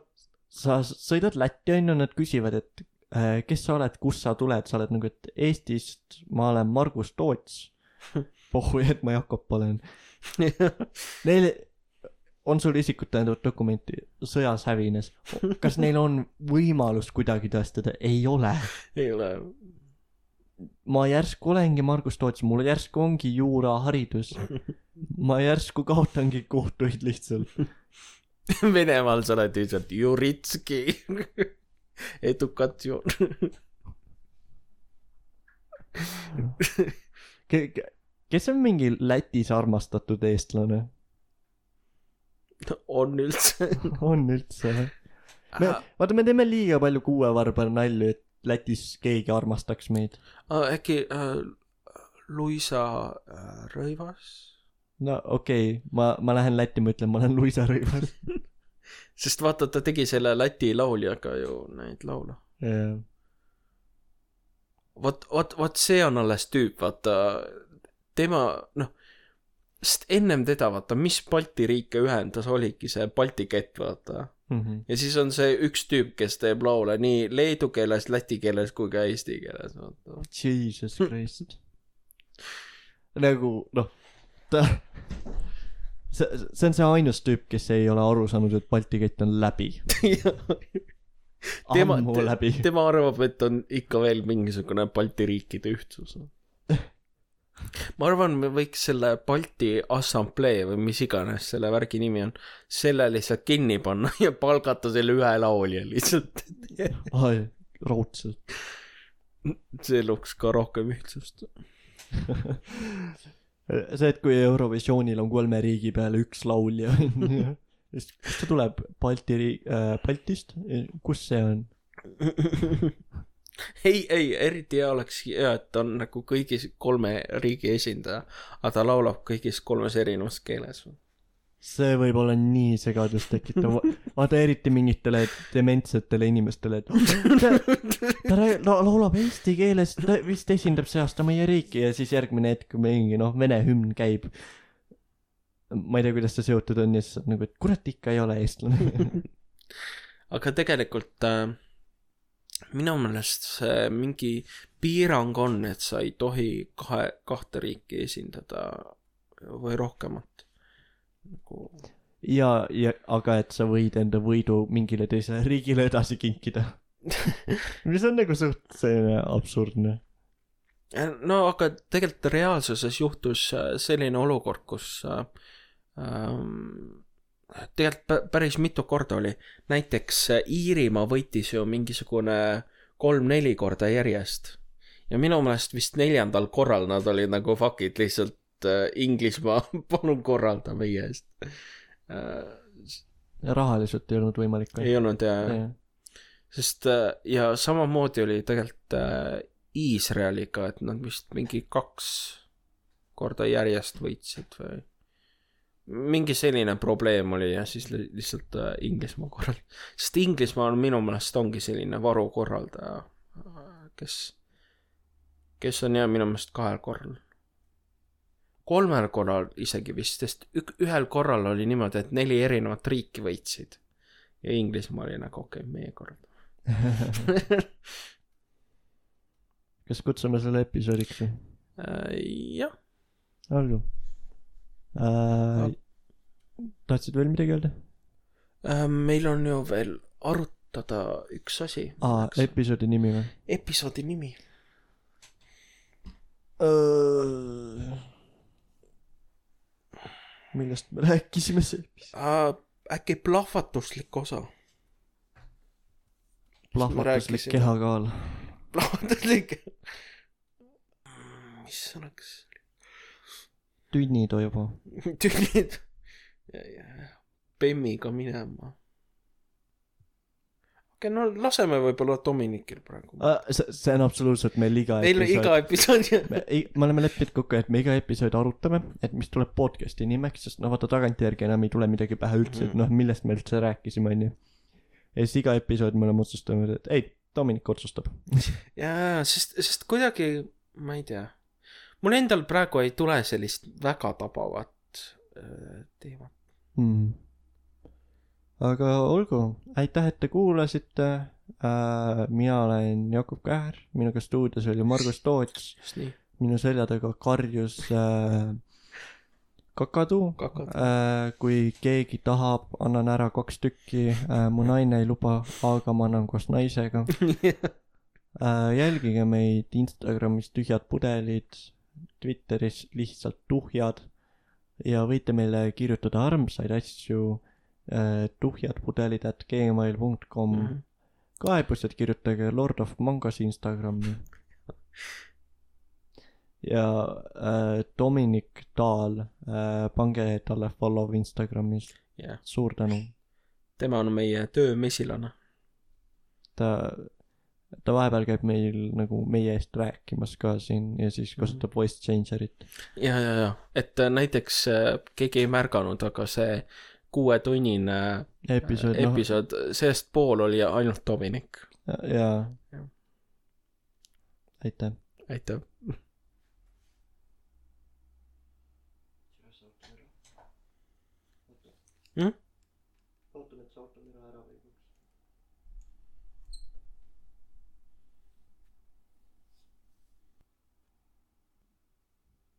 sa sõidad Lätti onju, nad küsivad, et kes sa oled, kust sa tuled, sa oled nagu, et Eestist, ma olen Margus Toots. pohhu, et ma Jakob olen. Neil on sul isikut tõendavat dokumenti, sõjas hävines. kas neil on võimalust kuidagi tõestada? ei ole. ei ole. ma järsku olengi Margus Toots, mul järsku ongi juuraharidus. ma järsku kaotangi kohtuid lihtsalt. Venemaal sa oled lihtsalt Juritski. edukatsioon. kes on mingi Lätis armastatud eestlane? on üldse. on üldse või? me, vaata, me teeme liiga palju kuuevarbar nalju, et Lätis keegi armastaks meid. äkki äh, Luisa äh, Rõivas? no okei okay., ma, ma lähen Lätti, ma ütlen, ma olen Luisa Rõivas. sest vaata, ta tegi selle Läti lauljaga ju neid laule. vot, vot, vot see on alles tüüp, vaata, tema, noh, sest ennem teda, vaata, mis Balti riike ühendas, oligi see Balti kett, vaata. Mhm. ja siis on see üks tüüp, kes teeb laule nii leedu keeles, läti keeles kui ka eesti keeles, vaata. Jesus Christ. nagu noh, ta, see, see on see ainus tüüp, kes ei ole aru saanud, et Balti kett on läbi. tema läbi. tema arvab, et on ikka veel mingisugune Balti riikide ühtsus. ma arvan, me võiks selle Balti Assamblee või mis iganes selle värgi nimi on, selle lihtsalt kinni panna ja palgata selle ühe laulja lihtsalt. ai, raudselt. see looks ka rohkem ühtsust. see, et kui Eurovisioonil on kolme riigi peale üks laulja, siis kust ta tuleb, Balti riik äh,, Baltist, kus see on? ei, ei, eriti hea oleks hea, et on nagu kõigis kolme riigi esindaja, aga ta laulab kõigis kolmes erinevas keeles. See võib olla nii segadust tekitav, vaata eriti mingitele dementsetele inimestele, et ta, ta la, laulab eesti keeles, ta vist esindab see aasta meie riiki ja siis järgmine hetk mingi noh, vene hümn käib. ma ei tea, kuidas see seotud on ja siis nagu, et kurat ikka ei ole eestlane. aga tegelikult äh, minu meelest see mingi piirang on, et sa ei tohi kahe, kahte riiki esindada või rohkemat. Nagu ja, ja aga et sa võid enda võidu mingile teisele riigile edasi kinkida. mis on nagu suht selline absurdne. no aga tegelikult reaalsuses juhtus äh, selline olukord, kus äh, ähm, tegelikult pä- päris mitu korda oli, näiteks äh, Iirimaa võitis ju mingisugune kolm-neli korda järjest ja minu meelest vist neljandal korral nad olid nagu fuck it, lihtsalt äh, Inglismaa, palun korralda meie eest äh,. rahaliselt ei olnud võimalik ei olnud ja, ja., ja.. sest äh, ja samamoodi oli tegelikult Iisraeliga, et nad vist mingi kaks korda järjest võitsid või mingi selline probleem oli ja siis li- lihtsalt Inglismaa korral, sest Inglismaa on minu meelest ongi selline varukorraldaja, kes, kes on jah minu meelest kahel korral. Kolmel korral isegi vist, sest ük-, ühel korral oli niimoodi, et neli erinevat riiki võitsid ja Inglismaa oli nagu okei okay,, meie kord. kas kutsume selle episoodiks või? Äh, jah, olgu äh,. tahtsid veel midagi öelda? Äh, meil on ju veel arut-, arutada üks asi. aa, episoodi nimi või? episoodi nimi. Millest me rääkisime see episood? äkki plahvatuslik osa. plahvatuslik kehakaal. plahvatuslik. mis sõnaks? tünnitoivu. tünnid. Bemmiga minema. Okei no laseme võib-olla Dominikil praegu. see, see on absoluutselt meil iga meil on iga episood ju. me, me oleme leppinud kokku, et me iga episoodi arutame, et mis tuleb podcast'i nimeks, sest no vaata tagantjärgi enam ei tule midagi pähe üldse, et noh, millest me üldse rääkisime, onju. ja siis iga episood me oleme otsustanud, et ei, Dominik otsustab. jaa, sest, sest kuidagi, ma ei tea. mul endal praegu ei tule sellist väga tabavat äh, teemat. mm.. Aga olgu, aitäh, et te kuulasite äh,. mina olen Jakob Kähr, minuga stuudios oli Margus Toots, minu selja taga karjus äh, kakadu kakad. äh,. kui keegi tahab, annan ära kaks tükki äh,, mu naine ei luba, aga ma annan koos naisega äh,. jälgige meid Instagramis Tühjad pudelid, Twitteris lihtsalt tuhjad ja võite meile kirjutada armsaid asju äh, tuhjadpudelid at gmail.com mm.. Mhm. kaebused kirjutage Lord of Mangas Instagrami. ja äh, Dominic Daal äh,, pange talle follow Instagramis, jah, suur tänu. tema on meie töömesilane. ta, ta vahepeal käib meil nagu meie eest rääkimas ka siin ja siis kasutab voice changer'it. ja, ja, ja, et äh, näiteks äh, keegi ei märganud, aga see kuuetunnine episood, noh, episood, sellest pool oli ainult Dominik. jaa Jah.. aitäh. aitäh. Hmm?